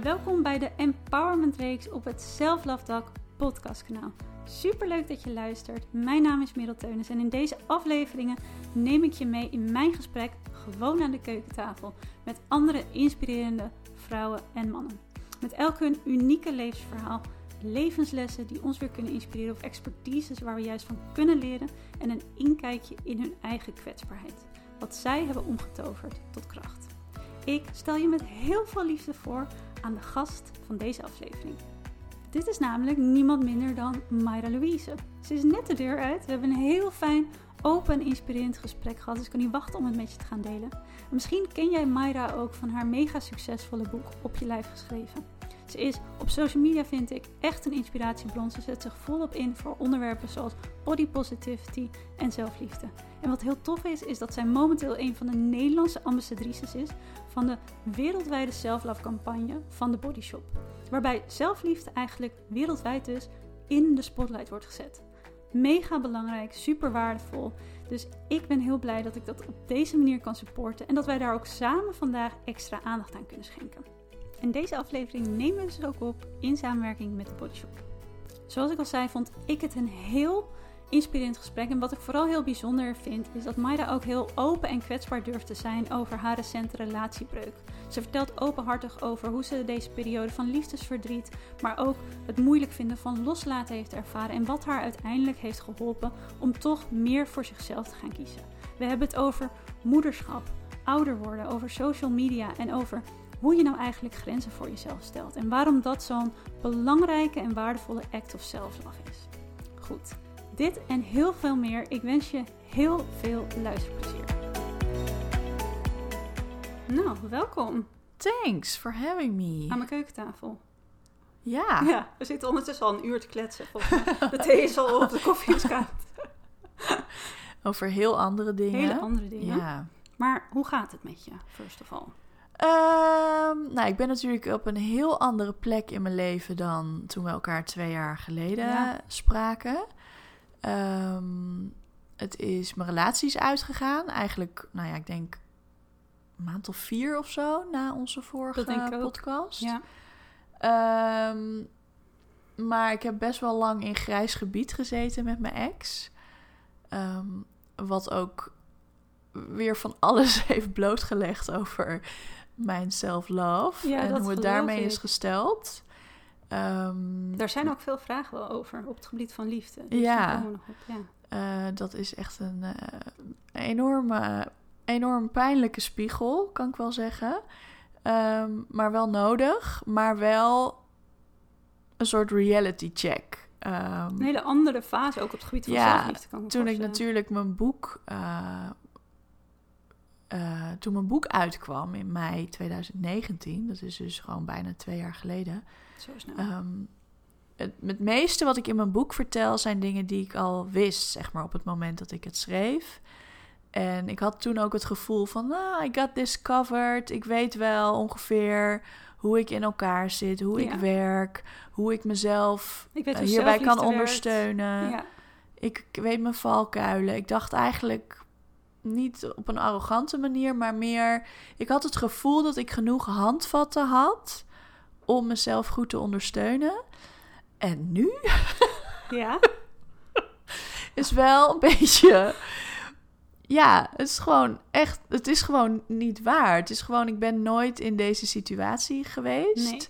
Welkom bij de Empowerment Reeks op het Talk podcastkanaal. Super leuk dat je luistert. Mijn naam is Merel Teunis en in deze afleveringen neem ik je mee in mijn gesprek gewoon aan de keukentafel met andere inspirerende vrouwen en mannen. Met elk hun unieke levensverhaal, levenslessen die ons weer kunnen inspireren of expertises waar we juist van kunnen leren en een inkijkje in hun eigen kwetsbaarheid. Wat zij hebben omgetoverd tot kracht. Ik stel je met heel veel liefde voor aan de gast van deze aflevering. Dit is namelijk niemand minder dan Mayra Louise. Ze is net de deur uit. We hebben een heel fijn, open en inspirerend gesprek gehad. Dus ik kan niet wachten om het met je te gaan delen. En misschien ken jij Mayra ook van haar mega succesvolle boek Op je lijf geschreven. Is op social media, vind ik, echt een inspiratiebron. Ze zet zich volop in voor onderwerpen zoals body positivity en zelfliefde. En wat heel tof is, is dat zij momenteel een van de Nederlandse ambassadrices is van de wereldwijde self-love campagne van de Body Shop. Waarbij zelfliefde eigenlijk wereldwijd dus in de spotlight wordt gezet. Mega belangrijk, super waardevol. Dus ik ben heel blij dat ik dat op deze manier kan supporten en dat wij daar ook samen vandaag extra aandacht aan kunnen schenken. En deze aflevering nemen we dus ook op in samenwerking met de Body Shop. Zoals ik al zei, vond ik het een heel inspirerend gesprek. En wat ik vooral heel bijzonder vind, is dat Mayra ook heel open en kwetsbaar durft te zijn over haar recente relatiebreuk. Ze vertelt openhartig over hoe ze deze periode van liefdesverdriet, maar ook het moeilijk vinden van loslaten heeft ervaren en wat haar uiteindelijk heeft geholpen om toch meer voor zichzelf te gaan kiezen. We hebben het over moederschap, ouder worden, over social media en over hoe je nou eigenlijk grenzen voor jezelf stelt en waarom dat zo'n belangrijke en waardevolle act of self-love is. Goed, dit en heel veel meer. Ik wens je heel veel luisterplezier. Nou, welkom Thanks for having me. aan mijn keukentafel. Ja. Ja, we zitten ondertussen al een uur te kletsen. De thee is al op, de koffie is koud. Over heel andere dingen. Hele andere dingen. Ja. Maar hoe gaat het met je, first of all? Ehm, nou, ik ben natuurlijk op een heel andere plek in mijn leven dan toen we elkaar twee jaar geleden Ja. spraken. Ehm, het is mijn relatie is uitgegaan. Eigenlijk, nou ja, ik denk een maand of vier of zo na onze vorige podcast. Ja, Ehm, maar ik heb best wel lang in grijs gebied gezeten met mijn ex. Wat ook weer van alles heeft blootgelegd over mijn self-love. Ja, en hoe het daarmee ik. is gesteld. Ehm, daar zijn ook veel vragen wel over op het gebied van liefde. Dus Ja. nog op. Ja. eh, dat is echt een eh, enorme, enorm pijnlijke spiegel, kan ik wel zeggen. Ehm, maar wel nodig, maar wel een soort reality check. Ehm, Een hele andere fase ook op het gebied van Ja, zelfliefde. Kan ik toen ik natuurlijk mijn boek. eh, eh, toen mijn boek uitkwam in mei 2019, dat is dus gewoon bijna twee jaar geleden. Zo snel. ehm, het, het meeste wat ik in mijn boek vertel zijn dingen die ik al wist, zeg maar, op het moment dat ik het schreef. En ik had toen ook het gevoel van, ah, I got this covered. Ik weet wel ongeveer hoe ik in elkaar zit, hoe Ja. ik werk, hoe ik mezelf ik weet eh, hierbij kan ondersteunen. Ja. Ik ik weet mijn valkuilen. Ik dacht eigenlijk niet op een arrogante manier, maar meer. Ik had het gevoel dat ik genoeg handvatten had om mezelf goed te ondersteunen. En nu ja, is wel een beetje. Ja, het is gewoon echt. Het is gewoon niet waar. Het is gewoon. Ik ben nooit in deze situatie geweest. Nee.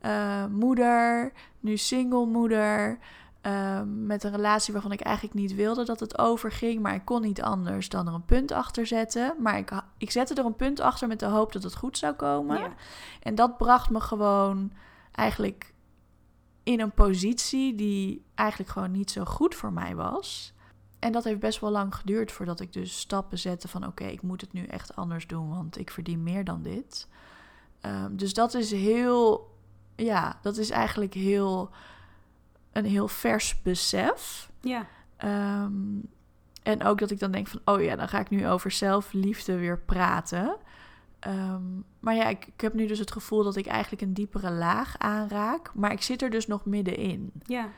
Eh, moeder, nu single moeder. Eh, met een relatie waarvan ik eigenlijk niet wilde dat het overging. Maar ik kon niet anders dan er een punt achter zetten. Maar ik, ik zette er een punt achter met de hoop dat het goed zou komen. Ja. En dat bracht me gewoon eigenlijk in een positie die eigenlijk gewoon niet zo goed voor mij was. En dat heeft best wel lang geduurd voordat ik dus stappen zette van oké, ik moet het nu echt anders doen, want ik verdien meer dan dit. Ehm, dus dat is heel, ja, dat is eigenlijk heel, een heel vers besef. ja. Ehm, en ook dat ik dan denk van, oh ja, dan ga ik nu over zelfliefde weer praten. Ehm, maar ja, ik, ik heb nu dus het gevoel dat ik eigenlijk een diepere laag aanraak. Maar ik zit er dus nog middenin. ja.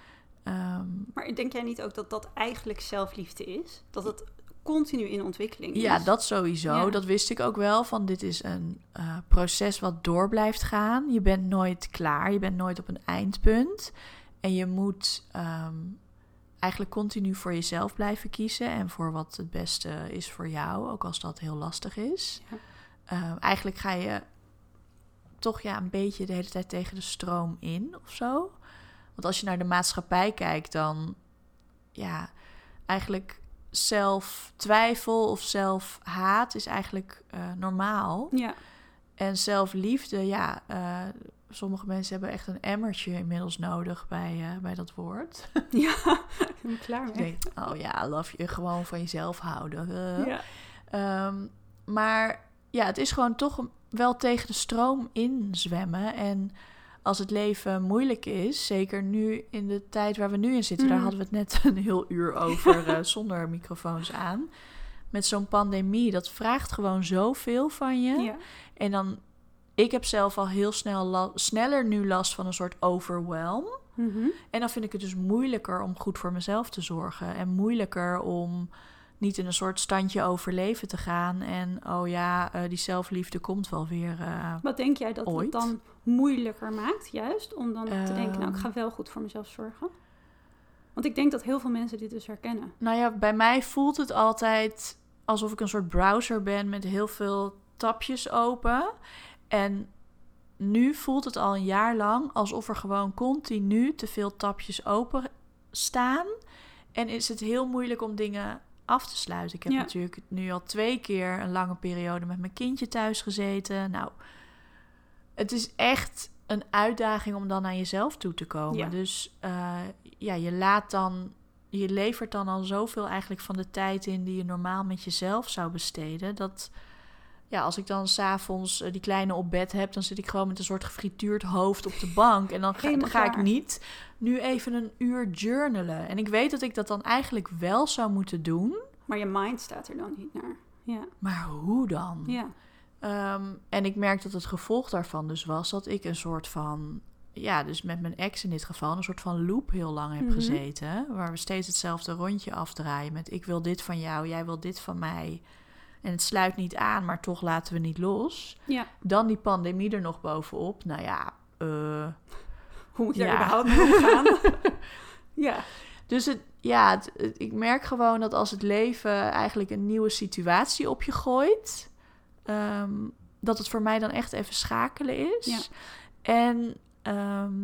Ehm, Maar denk jij niet ook dat dat eigenlijk zelfliefde is? Dat het continu in ontwikkeling is. Ja, dat sowieso. Ja. Dat wist ik ook wel. Van dit is een eh, proces wat door blijft gaan. Je bent nooit klaar. Je bent nooit op een eindpunt. En je moet ehm, eigenlijk continu voor jezelf blijven kiezen. En voor wat het beste is voor jou. Ook als dat heel lastig is. Ja. Ehm, eigenlijk ga je toch ja, een beetje de hele tijd tegen de stroom in of zo. Want als je naar de maatschappij kijkt, dan ja, eigenlijk zelftwijfel of zelfhaat is eigenlijk eh, normaal. Ja, En zelfliefde, ja, eh, sommige mensen hebben echt een emmertje inmiddels nodig bij, eh, bij dat woord. ja. ik ben klaar mee. oh ja, love je gewoon van jezelf houden. Ja. Ehm, maar ja, het is gewoon toch wel tegen de stroom inzwemmen. En als het leven moeilijk is, zeker nu in de tijd waar we nu in zitten, daar Mm. hadden we het net een heel uur over eh, zonder microfoons aan. Met zo'n pandemie, dat vraagt gewoon zoveel van je. Ja. En dan, ik heb zelf al heel snel sneller nu last van een soort overwhelm. Mhm. En dan vind ik het dus moeilijker om goed voor mezelf te zorgen. En moeilijker om niet in een soort standje overleven te gaan. En oh ja, eh, die zelfliefde komt wel weer. eh. Wat denk jij dat Ooit. het dan moeilijker maakt, juist? Om dan te denken, nou, ik ga Ehm. wel goed voor mezelf zorgen. Want ik denk dat heel veel mensen dit dus herkennen. Nou ja, bij mij voelt het altijd alsof ik een soort browser ben met heel veel tapjes open. En nu voelt het al een jaar lang alsof er gewoon continu te veel tapjes open staan. En is het heel moeilijk om dingen af te sluiten. Ik heb Ja. natuurlijk nu al twee keer een lange periode met mijn kindje thuis gezeten. Nou, het is echt een uitdaging om dan naar jezelf toe te komen. Ja. Dus eh, ja, je laat dan, je levert dan al zoveel eigenlijk van de tijd in die je normaal met jezelf zou besteden. Dat ja, als ik dan s'avonds uh, die kleine op bed heb, dan zit ik gewoon met een soort gefrituurd hoofd op de bank. En dan ga, Helemaal dan ga ik niet nu even een uur journalen. En ik weet dat ik dat dan eigenlijk wel zou moeten doen. Maar je mind staat er dan niet naar. Ja, Maar hoe dan? ja. Ehm, en ik merk dat het gevolg daarvan dus was dat ik een soort van, ja, dus met mijn ex in dit geval, een soort van loop heel lang heb Mhm. gezeten. Waar we steeds hetzelfde rondje afdraaien met ik wil dit van jou, jij wil dit van mij. En het sluit niet aan, maar toch laten we niet los. ja. Dan die pandemie er nog bovenop. Nou ja, eh, Hoe moet je daar Ja. überhaupt mee omgaan? ja. Dus het, ja, het- het- ik merk gewoon dat als het leven eigenlijk een nieuwe situatie op je gooit, ehm, dat het voor mij dan echt even schakelen is. Ja. En ehm,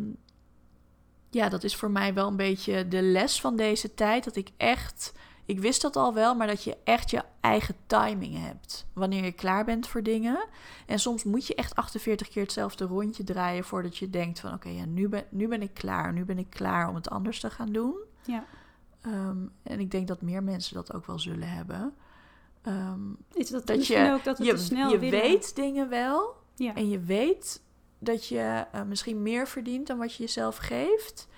ja, dat is voor mij wel een beetje de les van deze tijd. Dat ik echt, ik wist dat al wel, maar dat je echt je eigen timing hebt. Wanneer je klaar bent voor dingen. En soms moet je echt 48 keer hetzelfde rondje draaien voordat je denkt van oké, ja, nu, ben, nu ben ik klaar. Nu ben ik klaar om het anders te gaan doen. ja. Ehm, en ik denk dat meer mensen dat ook wel zullen hebben. Ehm, Is dat, Dat je- ook dat we je te snel je willen? weet dingen wel. Ja. En je weet dat je eh, misschien meer verdient dan wat je jezelf geeft.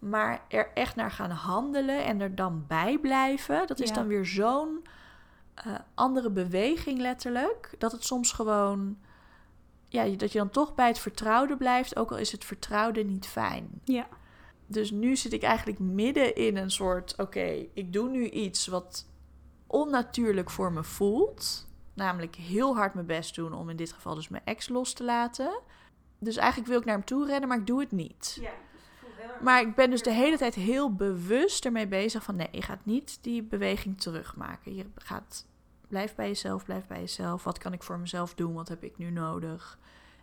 Maar er echt naar gaan handelen en er dan bij blijven. Dat is Ja. dan weer zo'n eh, andere beweging letterlijk. Dat het soms gewoon... Ja, dat je dan toch bij het vertrouwde blijft. Ook al is het vertrouwde niet fijn. ja. Dus nu zit ik eigenlijk midden in een soort: oké, ik doe nu iets wat onnatuurlijk voor me voelt. Namelijk heel hard mijn best doen om in dit geval dus mijn ex los te laten. Dus eigenlijk wil ik naar hem toe rennen, maar ik doe het niet. ja. Maar ik ben dus de hele tijd heel bewust ermee bezig van nee, je gaat niet die beweging terugmaken. Je gaat, blijf bij jezelf, blijf bij jezelf. Wat kan ik voor mezelf doen? Wat heb ik nu nodig?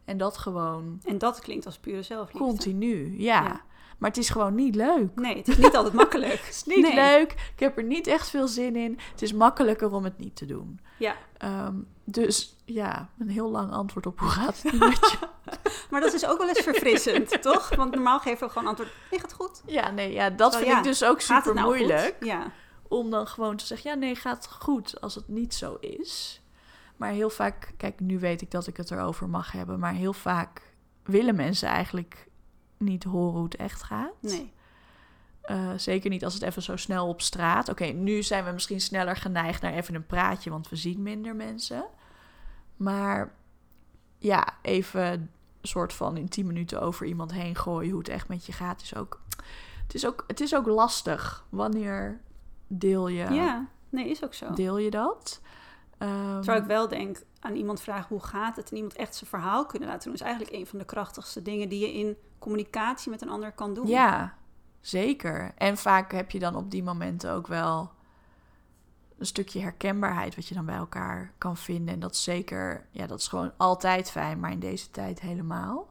En dat gewoon En dat klinkt als pure zelfliefde. continu, ja. Ja. Maar het is gewoon niet leuk. Nee, het is niet altijd makkelijk. Het is niet Nee. leuk. Ik heb er niet echt veel zin in. Het is makkelijker om het niet te doen. Ja, Ehm, dus ja, een heel lang antwoord op hoe gaat het met je? maar dat is ook wel eens verfrissend, toch? Want normaal geven we gewoon antwoord, nee, gaat goed. Ja, nee, ja, dat Zo, vind ja, ik dus ook super het nou moeilijk. goed? Ja, Om dan gewoon te zeggen, ja, nee, gaat goed als het niet zo is. Maar heel vaak, kijk, nu weet ik dat ik het erover mag hebben. Maar heel vaak willen mensen eigenlijk niet horen hoe het echt gaat. nee. Eh, zeker niet als het even zo snel op straat. Oké, nu zijn we misschien sneller geneigd naar even een praatje, want we zien minder mensen. Maar ja, even een soort van in 10 minuten over iemand heen gooien hoe het echt met je gaat, is ook. Het is ook, het is ook lastig. Wanneer deel je Ja, Nee, is ook zo. Deel je dat? Ehm, Terwijl ik wel denk, aan iemand vragen hoe gaat het... en iemand echt zijn verhaal kunnen laten doen... is eigenlijk een van de krachtigste dingen... die je in communicatie met een ander kan doen. Ja, zeker. En vaak heb je dan op die momenten ook wel een stukje herkenbaarheid wat je dan bij elkaar kan vinden. En dat is zeker, ja, dat is gewoon altijd fijn, maar in deze tijd helemaal.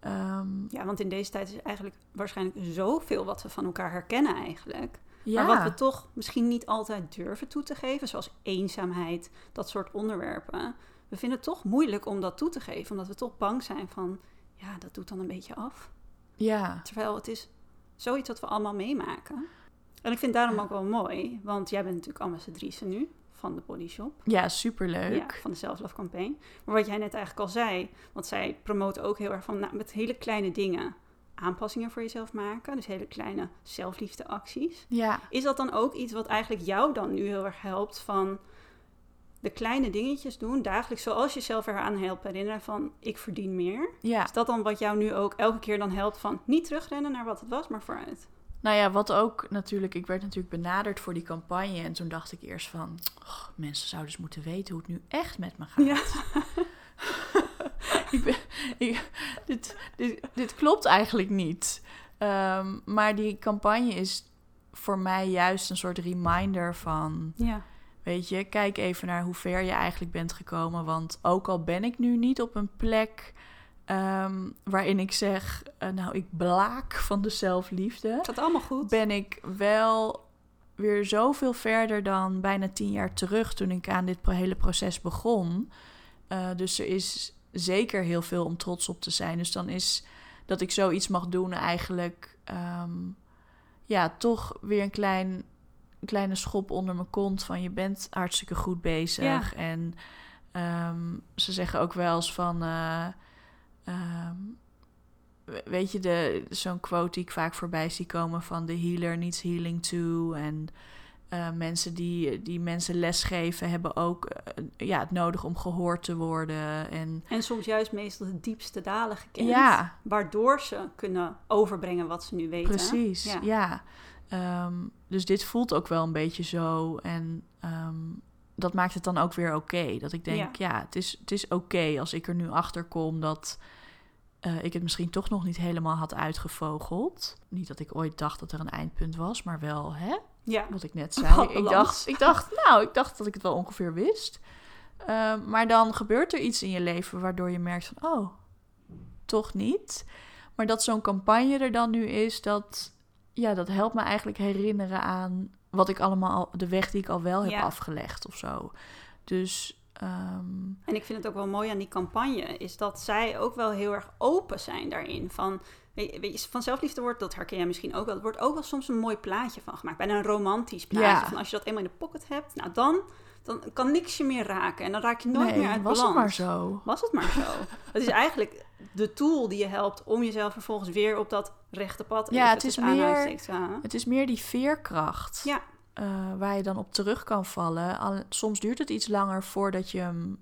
Ehm, Ja, want in deze tijd is eigenlijk waarschijnlijk zoveel wat we van elkaar herkennen eigenlijk. ja, Maar wat we toch misschien niet altijd durven toe te geven, zoals eenzaamheid, dat soort onderwerpen. We vinden het toch moeilijk om dat toe te geven, omdat we toch bang zijn van, ja, dat doet dan een beetje af. ja, Terwijl het is zoiets wat we allemaal meemaken. En ik vind daarom ook wel mooi, want jij bent natuurlijk ambassadrice nu van de Body Shop. ja, superleuk. Ja, van de Self Love Campaign. Maar wat jij net eigenlijk al zei, want zij promoten ook heel erg van nou, met hele kleine dingen aanpassingen voor jezelf maken. Dus hele kleine zelfliefdeacties. Ja, Is dat dan ook iets wat eigenlijk jou dan nu heel erg helpt van de kleine dingetjes doen, dagelijks, zoals jezelf eraan helpt herinneren van ik verdien meer? ja. Is dat dan wat jou nu ook elke keer dan helpt van niet terugrennen naar wat het was, maar vooruit? Nou ja, wat ook natuurlijk, ik werd natuurlijk benaderd voor die campagne. En toen dacht ik eerst van, "Och, mensen zouden dus moeten weten hoe het nu echt met me gaat. Ja. ik ben, ik- dit, dit, dit klopt eigenlijk niet. Ehm, maar die campagne is voor mij juist een soort reminder van... Ja. Weet je, kijk even naar hoe ver je eigenlijk bent gekomen. Want ook al ben ik nu niet op een plek ehm, waarin ik zeg... eh, nou, ik blaak van de zelfliefde Gaat allemaal goed? ben ik wel weer zoveel verder dan bijna tien jaar terug toen ik aan dit hele proces begon. Eh, dus er is zeker heel veel om trots op te zijn. Dus dan is dat ik zoiets mag doen eigenlijk ehm, ja, toch weer een klein, kleine schop onder mijn kont van je bent hartstikke goed bezig. Ja. En ehm, ze zeggen ook wel eens van... eh, ehm, we- weet je, de, zo'n quote die ik vaak voorbij zie komen van de healer needs healing too. En eh, mensen die, die mensen lesgeven hebben ook eh, ja, het nodig om gehoord te worden. En En soms juist meestal de diepste dalen gekend. ja, Waardoor ze kunnen overbrengen wat ze nu weten. precies. Ja. Ja. Ehm, dus dit voelt ook wel een beetje zo. En ehm, dat maakt het dan ook weer oké. Dat ik denk, ja, het is, het is oké als ik er nu achter kom dat eh, ik het misschien toch nog niet helemaal had uitgevogeld. Niet dat ik ooit dacht dat er een eindpunt was, maar wel, hè? Ja. Wat ik net zei. Ik dacht, ik dacht, nou, ik dacht dat ik het wel ongeveer wist. Ehm, maar dan gebeurt er iets in je leven waardoor je merkt van, oh, toch niet. Maar dat zo'n campagne er dan nu is, dat, ja, dat helpt me eigenlijk herinneren aan wat ik allemaal, al- de weg die ik al wel heb Ja. afgelegd of zo. Dus, ehm, En ik vind het ook wel mooi aan die campagne, is dat zij ook wel heel erg open zijn daarin. Van, weet je, van zelfliefde wordt, dat herken jij misschien ook wel, er wordt ook wel soms een mooi plaatje van gemaakt. Bijna een romantisch plaatje. Ja. Van als je dat eenmaal in de pocket hebt, nou dan, dan kan niks je meer raken. En dan raak je nooit nee, meer uit was balans. het maar zo. Was het maar zo. het is eigenlijk de tool die je helpt om jezelf vervolgens weer op dat rechte pad Ja, het is meer-. Het is meer die veerkracht. Ja. eh, waar je dan op terug kan vallen. Al, soms duurt het iets langer voordat je, hem,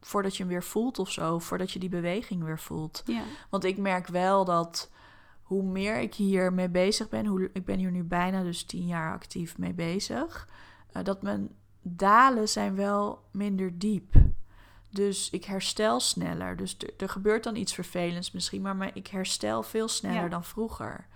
voordat je hem weer voelt of zo. Voordat je die beweging weer voelt. Ja. Want ik merk wel dat hoe meer ik hier mee bezig ben... Hoe, ik ben hier nu bijna dus tien jaar actief mee bezig... eh, dat mijn dalen zijn wel minder diep. Dus ik herstel sneller. Dus er, gebeurt dan iets vervelends misschien... maar, maar ik herstel veel sneller Ja. dan vroeger.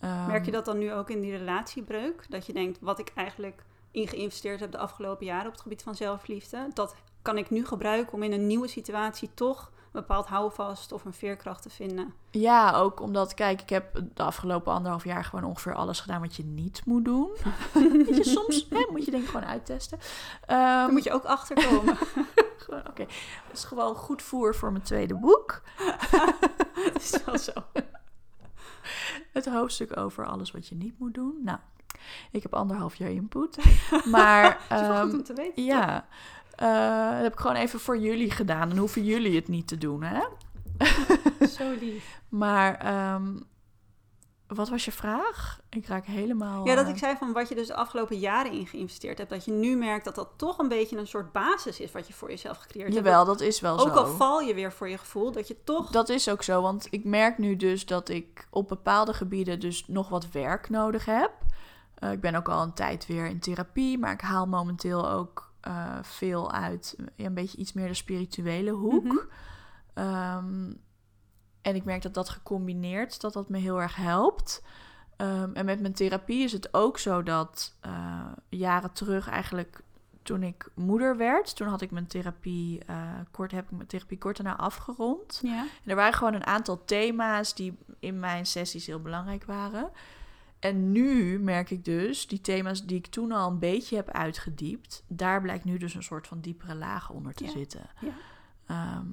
Merk je Ehm, dat dan nu ook in die relatiebreuk? Dat je denkt, wat ik eigenlijk in geïnvesteerd heb de afgelopen jaren op het gebied van zelfliefde, dat kan ik nu gebruiken om in een nieuwe situatie toch bepaald houvast of een veerkracht te vinden. Ja, ook omdat, kijk, ik heb de afgelopen anderhalf jaar gewoon ongeveer alles gedaan wat je niet moet doen. Je, soms hè, moet je dingen gewoon uittesten. Ehm, Daar moet je ook achter komen. gewoon, Oké, dat is gewoon goed voer voor mijn tweede boek. Het is wel zo. Het hoofdstuk over alles wat je niet moet doen. Nou, ik heb anderhalf jaar input. Maar Het is wel goed ehm, om te weten. toch? Eh, dat heb ik gewoon even voor jullie gedaan. En hoeven jullie het niet te doen, hè? Zo lief. Maar ehm, wat was je vraag? Ik raak helemaal... Ja, dat eh, ik zei van wat je dus de afgelopen jaren in geïnvesteerd hebt, dat je nu merkt dat dat toch een beetje een soort basis is wat je voor jezelf gecreëerd hebt. Jawel, dat is wel Ook zo. al val je weer voor je gevoel, dat je toch... Dat is ook zo, want ik merk nu dus dat ik op bepaalde gebieden dus nog wat werk nodig heb. Eh, ik ben ook al een tijd weer in therapie, maar ik haal momenteel ook eh, veel uit een beetje iets meer de spirituele hoek. Mhm. Ehm, en ik merk dat dat gecombineerd, dat dat me heel erg helpt. Ehm, en met mijn therapie is het ook zo dat eh, jaren terug eigenlijk toen ik moeder werd, toen had ik mijn therapie eh, kort heb ik mijn therapie kort daarna afgerond. Ja. En er waren gewoon een aantal thema's die in mijn sessies heel belangrijk waren. En nu merk ik dus, die thema's die ik toen al een beetje heb uitgediept, daar blijkt nu dus een soort van diepere laag onder te Ja. zitten. Ja. Ehm,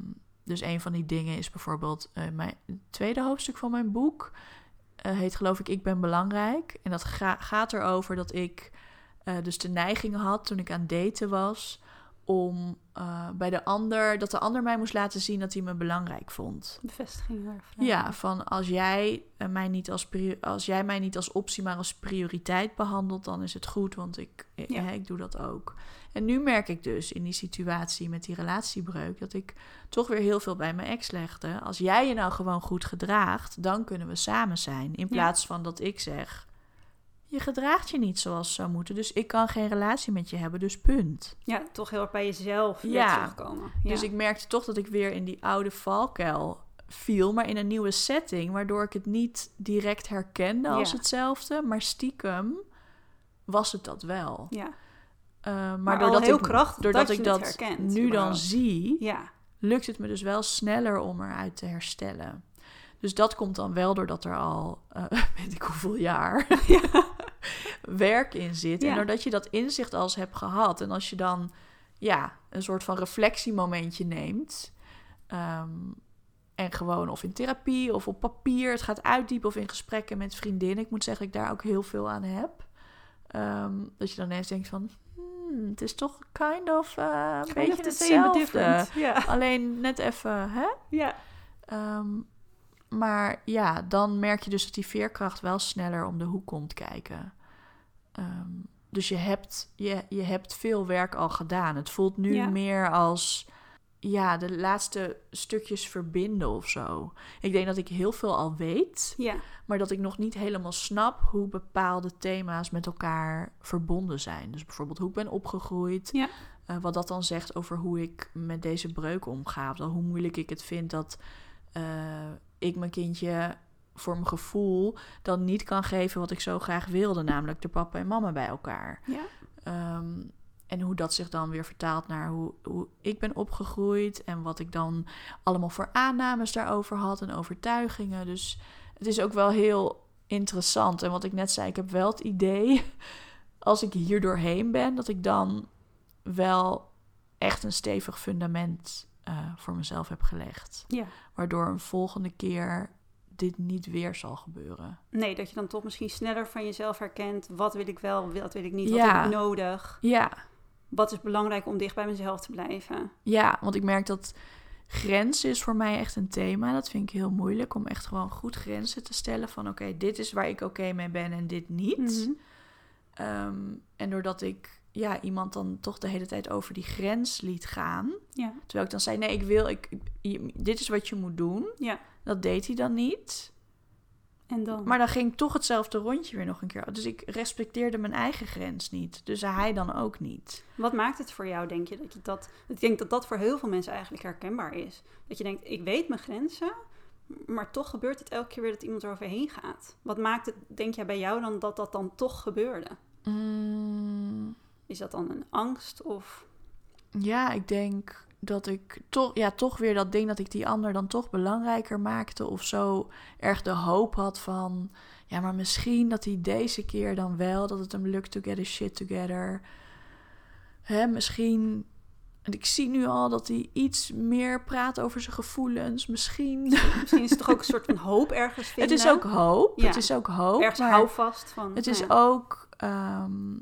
dus een van die dingen is bijvoorbeeld eh, mijn het tweede hoofdstuk van mijn boek. eh, heet geloof ik Ik ben belangrijk. En dat ga- gaat erover dat ik eh, dus de neiging had toen ik aan daten was om eh, bij de ander, dat de ander mij moest laten zien dat hij me belangrijk vond. Bevestiging daarvan. Ja, van als jij, eh, mij niet als als jij mij niet als optie, maar als prioriteit behandelt, dan is het goed, want ik, eh, ik doe dat ook. En nu merk ik dus in die situatie met die relatiebreuk dat ik toch weer heel veel bij mijn ex legde. Als jij je nou gewoon goed gedraagt, dan kunnen we samen zijn. In Ja. plaats van dat ik zeg, je gedraagt je niet zoals het zou moeten, dus ik kan geen relatie met je hebben, dus punt. Ja, toch heel erg bij jezelf Ja. terugkomen. Ja. Dus ik merkte toch dat ik weer in die oude valkuil viel, maar in een nieuwe setting, waardoor ik het niet direct herkende als Ja. hetzelfde, maar stiekem was het dat wel. Ja. Eh, maar, Maar doordat heel ik, krachtig doordat dat ik dat herkent, nu dan zie, Ja. lukt het me dus wel sneller om eruit te herstellen. Dus dat komt dan wel doordat er al, eh, weet ik hoeveel jaar, werk in zit. En doordat je dat inzicht als hebt gehad. En als je dan ja, een soort van reflectiemomentje neemt. ehm, en gewoon of in therapie of op papier het gaat uitdiepen of in gesprekken met vriendinnen. Ik moet zeggen dat ik daar ook heel veel aan heb. Ehm, dat je dan ineens denkt van, hmm, het is toch kind of eh, een Kind beetje of hetzelfde. Alleen net even, hè? Ja. Ehm, maar ja, dan merk je dus dat die veerkracht wel sneller om de hoek komt kijken. Ehm, dus je hebt, je, je hebt veel werk al gedaan. Het voelt nu Ja. meer als ja, de laatste stukjes verbinden of zo. Ik denk dat ik heel veel al weet, Ja. maar dat ik nog niet helemaal snap hoe bepaalde thema's met elkaar verbonden zijn. Dus bijvoorbeeld hoe ik ben opgegroeid. Ja. eh, wat dat dan zegt over hoe ik met deze breuk omga. Of hoe moeilijk ik het vind dat eh, ik mijn kindje voor mijn gevoel dan niet kan geven wat ik zo graag wilde. Namelijk de papa en mama bij elkaar. Ja. Ehm, en hoe dat zich dan weer vertaalt naar hoe, hoe ik ben opgegroeid. En wat ik dan allemaal voor aannames daarover had en overtuigingen. Dus het is ook wel heel interessant. En wat ik net zei, ik heb wel het idee, als ik hier doorheen ben, dat ik dan wel echt een stevig fundament eh, voor mezelf heb gelegd. Ja. Waardoor een volgende keer dit niet weer zal gebeuren. Nee, dat je dan toch misschien sneller van jezelf herkent. Wat wil ik wel, wat wil ik niet, wat heb ik nodig. Ja, Wat is belangrijk om dicht bij mezelf te blijven. Ja, want ik merk dat grenzen is voor mij echt een thema. Dat vind ik heel moeilijk om echt gewoon goed grenzen te stellen. Van oké, dit is waar ik oké mee ben en dit niet. Mhm. Ehm, en doordat ik ja, iemand dan toch de hele tijd over die grens liet gaan. Ja. Terwijl ik dan zei, nee, ik wil, ik, dit is wat je moet doen. Ja. Dat deed hij dan niet. En dan? Maar dan ging ik toch hetzelfde rondje weer nog een keer. Dus ik respecteerde mijn eigen grens niet. Dus hij dan ook niet. Wat maakt het voor jou, denk je, dat je dat... Ik denk dat dat voor heel veel mensen eigenlijk herkenbaar is. Dat je denkt, ik weet mijn grenzen, maar toch gebeurt het elke keer weer dat iemand er overheen gaat. Wat maakt het, denk jij, bij jou dan dat dat dan toch gebeurde? Mm, Is dat dan een angst of... Ja, ik denk dat ik toch, ja, toch weer dat ding dat ik die ander dan toch belangrijker maakte. Of zo erg de hoop had van, ja, maar misschien dat hij deze keer dan wel, dat het hem lukt to get his shit together. Hè, misschien, en ik zie nu al dat hij iets meer praat over zijn gevoelens. Misschien. Misschien is het toch ook een soort van hoop ergens Het vinden? is ook hoop. Ja. Het is ook hoop. Ergens maar- houvast van... het nou is ja. ook, ehm,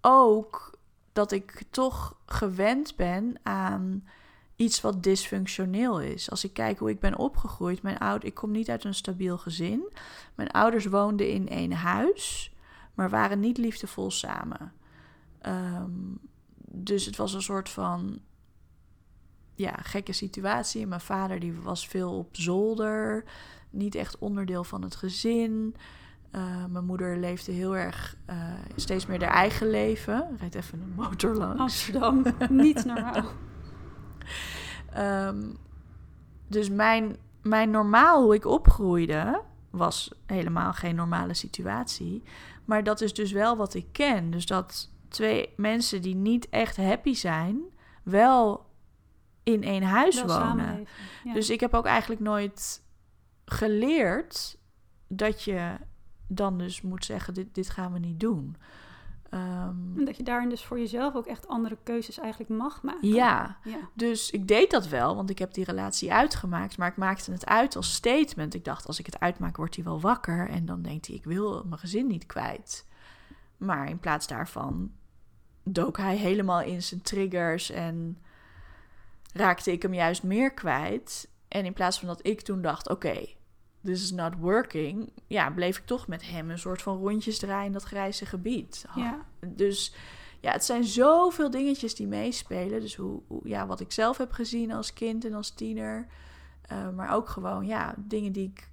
ook dat ik toch gewend ben aan iets wat dysfunctioneel is. Als ik kijk hoe ik ben opgegroeid, mijn oud, ik kom niet uit een stabiel gezin. Mijn ouders woonden in één huis, maar waren niet liefdevol samen. Ehm, dus het was een soort van ja, gekke situatie. Mijn vader die was veel op zolder, niet echt onderdeel van het gezin. Eh, mijn moeder leefde heel erg, eh, steeds meer haar eigen leven. Rijdt even een motor langs. Amsterdam, niet normaal. Ehm, dus mijn, mijn normaal, hoe ik opgroeide, was helemaal geen normale situatie. Maar dat is dus wel wat ik ken. Dus dat twee mensen die niet echt happy zijn, wel in één huis Wel wonen. Ja. Dus ik heb ook eigenlijk nooit geleerd dat je dan dus moet zeggen: dit, dit gaan we niet doen. En dat je daarin dus voor jezelf ook echt andere keuzes eigenlijk mag maken. ja, Ja, dus ik deed dat wel, want ik heb die relatie uitgemaakt. Maar ik maakte het uit als statement. Ik dacht: als ik het uitmaak, wordt hij wel wakker. En dan denkt hij: ik wil mijn gezin niet kwijt. Maar in plaats daarvan dook hij helemaal in zijn triggers en raakte ik hem juist meer kwijt. En in plaats van dat ik toen dacht: oké, this is not working, ja, bleef ik toch met hem een soort van rondjes draaien in dat grijze gebied. ja. Dus ja, het zijn zoveel dingetjes die meespelen. Dus hoe, hoe- ja, wat ik zelf heb gezien als kind en als tiener. Eh, maar ook gewoon ja, dingen die ik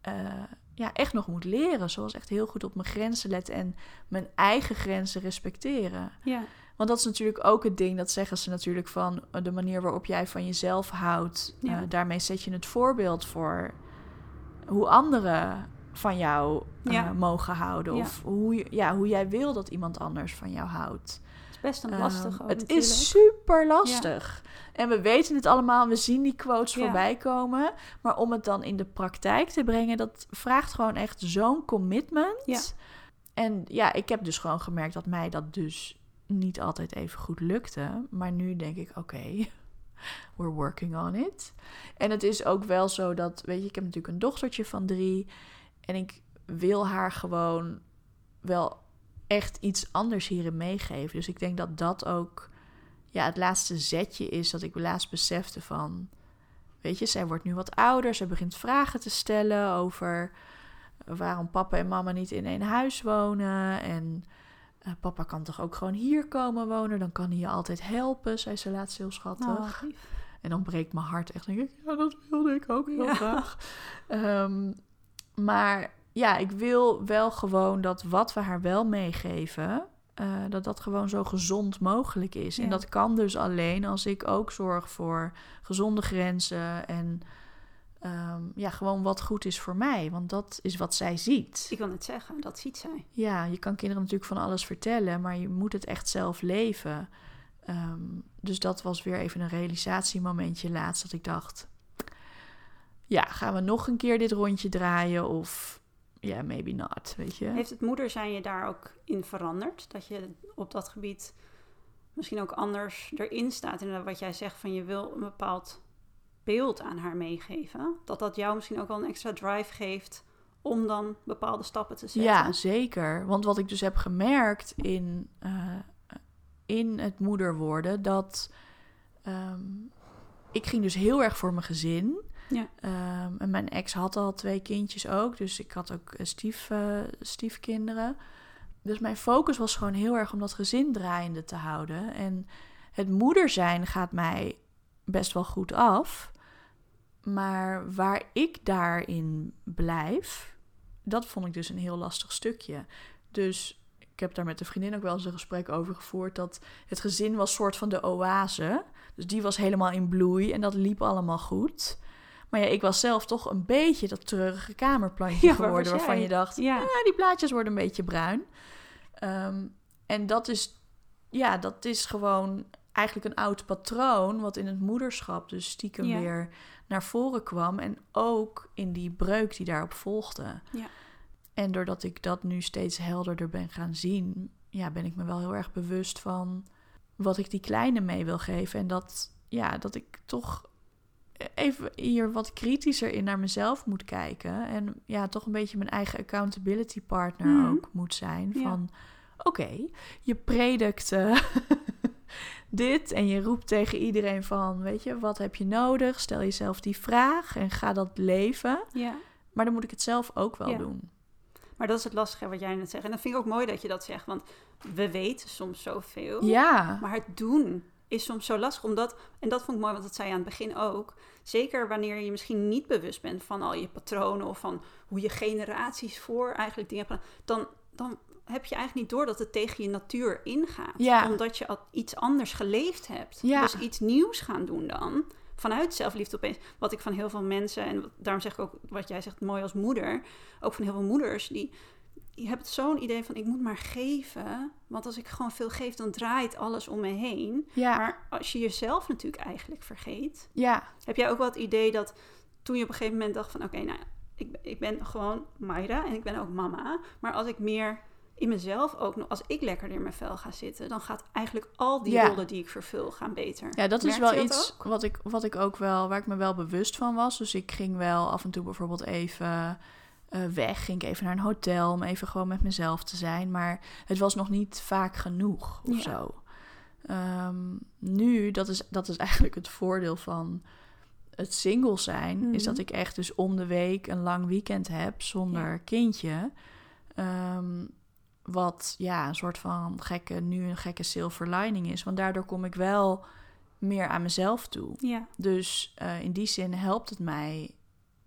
eh, ja, echt nog moet leren. Zoals echt heel goed op mijn grenzen letten en mijn eigen grenzen respecteren. ja. Want dat is natuurlijk ook het ding, dat zeggen ze natuurlijk van eh, de manier waarop jij van jezelf houdt. Ja. daarmee zet je het voorbeeld voor hoe anderen van jou eh, mogen houden. Ja. Of hoe, ja, hoe jij wil dat iemand anders van jou houdt. Het is best een Ehm, lastig ook het natuurlijk. is super lastig. En we weten het allemaal, we zien die quotes voorbij komen. Maar om het dan in de praktijk te brengen, dat vraagt gewoon echt zo'n commitment. En ja, ik heb dus gewoon gemerkt dat mij dat dus niet altijd even goed lukte. Maar nu denk ik, oké, we're working on it. En het is ook wel zo dat, weet je, ik heb natuurlijk een dochtertje van drie. En ik wil haar gewoon wel echt iets anders hierin meegeven. Dus ik denk dat dat ook ja, het laatste zetje is dat ik laatst besefte van... Weet je, zij wordt nu wat ouder. Ze begint vragen te stellen over waarom papa en mama niet in één huis wonen. En eh, papa kan toch ook gewoon hier komen wonen? Dan kan hij je altijd helpen, zei ze laatst heel schattig. Oh, lief. En dan breekt mijn hart echt. denk ik, ja, dat wilde ik ook heel Ja. graag. Ehm, maar ja, ik wil wel gewoon dat wat we haar wel meegeven, eh, dat dat gewoon zo gezond mogelijk is. Ja. En dat kan dus alleen als ik ook zorg voor gezonde grenzen en ehm, ja, gewoon wat goed is voor mij. Want dat is wat zij ziet. Ik wil net zeggen, dat ziet zij. Ja, je kan kinderen natuurlijk van alles vertellen, maar je moet het echt zelf leven. Ehm, dus dat was weer even een realisatiemomentje laatst dat ik dacht: ja, gaan we nog een keer dit rondje draaien of ja, maybe not, weet je? Heeft het moeder zijn je daar ook in veranderd? Dat je op dat gebied misschien ook anders erin staat. En wat jij zegt van je wil een bepaald beeld aan haar meegeven. Dat dat jou misschien ook wel een extra drive geeft om dan bepaalde stappen te zetten. Ja, zeker. Want wat ik dus heb gemerkt in, eh, in het moeder worden, dat ehm, ik ging dus heel erg voor mijn gezin. Ja. Ehm, en mijn ex had al twee kindjes ook, dus ik had ook eh, stief, eh, stiefkinderen. Dus mijn focus was gewoon heel erg om dat gezin draaiende te houden. En het moeder zijn gaat mij best wel goed af. Maar waar ik daarin blijf, dat vond ik dus een heel lastig stukje. Dus ik heb daar met de vriendin ook wel eens een gesprek over gevoerd. Dat het gezin was soort van de oase. Dus die was helemaal in bloei en dat liep allemaal goed. Maar ja, ik was zelf toch een beetje dat treurige kamerplantje Ja, geworden. Waarvan je dacht, Ja. ja, die plaatjes worden een beetje bruin. Ehm, en dat is, ja, dat is gewoon eigenlijk een oud patroon... wat in het moederschap dus stiekem Ja. weer naar voren kwam. En ook in die breuk die daarop volgde. Ja. En doordat ik dat nu steeds helderder ben gaan zien... Ja, ben ik me wel heel erg bewust van wat ik die kleine mee wil geven. En dat, ja, dat ik toch even hier wat kritischer in naar mezelf moet kijken. En ja, toch een beetje mijn eigen accountability partner Mhm. ook moet zijn. Ja. Van, oké, je predikt eh, dit en je roept tegen iedereen van, weet je, wat heb je nodig? Stel jezelf die vraag en ga dat leven. ja. Maar dan moet ik het zelf ook wel Ja. doen. Maar dat is het lastige wat jij net zegt. En dat vind ik ook mooi dat je dat zegt. Want we weten soms zoveel. Ja, Maar het doen is soms zo lastig. Omdat, en dat vond ik mooi, want dat zei je aan het begin ook. Zeker wanneer je misschien niet bewust bent van al je patronen of van hoe je generaties voor eigenlijk dingen hebben dan, dan heb je eigenlijk niet door dat het tegen je natuur ingaat. Ja. Omdat je al iets anders geleefd hebt. Ja. Dus iets nieuws gaan doen dan. Vanuit zelfliefde opeens. Wat ik van heel veel mensen, en daarom zeg ik ook wat jij zegt mooi als moeder. Ook van heel veel moeders die. Je hebt zo'n idee van ik moet maar geven. Want als ik gewoon veel geef, dan draait alles om me heen. Ja, Maar als je jezelf natuurlijk eigenlijk vergeet. ja, Heb jij ook wel het idee dat toen je op een gegeven moment dacht van oké, nou ik, ik ben gewoon Mayra en ik ben ook mama. Maar als ik meer in mezelf ook nog, als ik lekker in mijn vel ga zitten, dan gaat eigenlijk al die Ja. rollen die ik vervul gaan beter. ja, dat is wel iets ook? wat ik, wat ik ook wel, waar ik me wel bewust van was. Dus ik ging wel af en toe bijvoorbeeld even eh, weg. Ging ik even naar een hotel om even gewoon met mezelf te zijn. Maar het was nog niet vaak genoeg of Ja. zo. Ehm, nu, dat is, dat is eigenlijk het voordeel van het single zijn. Is Mhm. dat ik echt dus om de week een lang weekend heb zonder Ja. kindje. Ehm, wat ja, een soort van gekke, nu een gekke silver lining is. Want daardoor kom ik wel meer aan mezelf toe. Ja, Dus eh, in die zin helpt het mij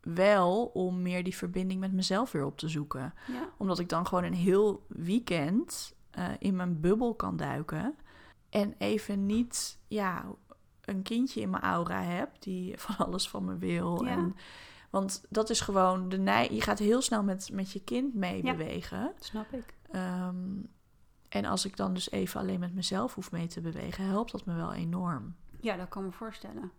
wel om meer die verbinding met mezelf weer op te zoeken. ja, Omdat ik dan gewoon een heel weekend eh, in mijn bubbel kan duiken. En even niet ja, een kindje in mijn aura heb die van alles van me wil. Ja. En, want dat is gewoon de neiging. Je gaat heel snel met, met je kind mee Ja. bewegen. snap ik. Ehm, en als ik dan dus even alleen met mezelf hoef mee te bewegen, helpt dat me wel enorm. Ja, dat kan me voorstellen.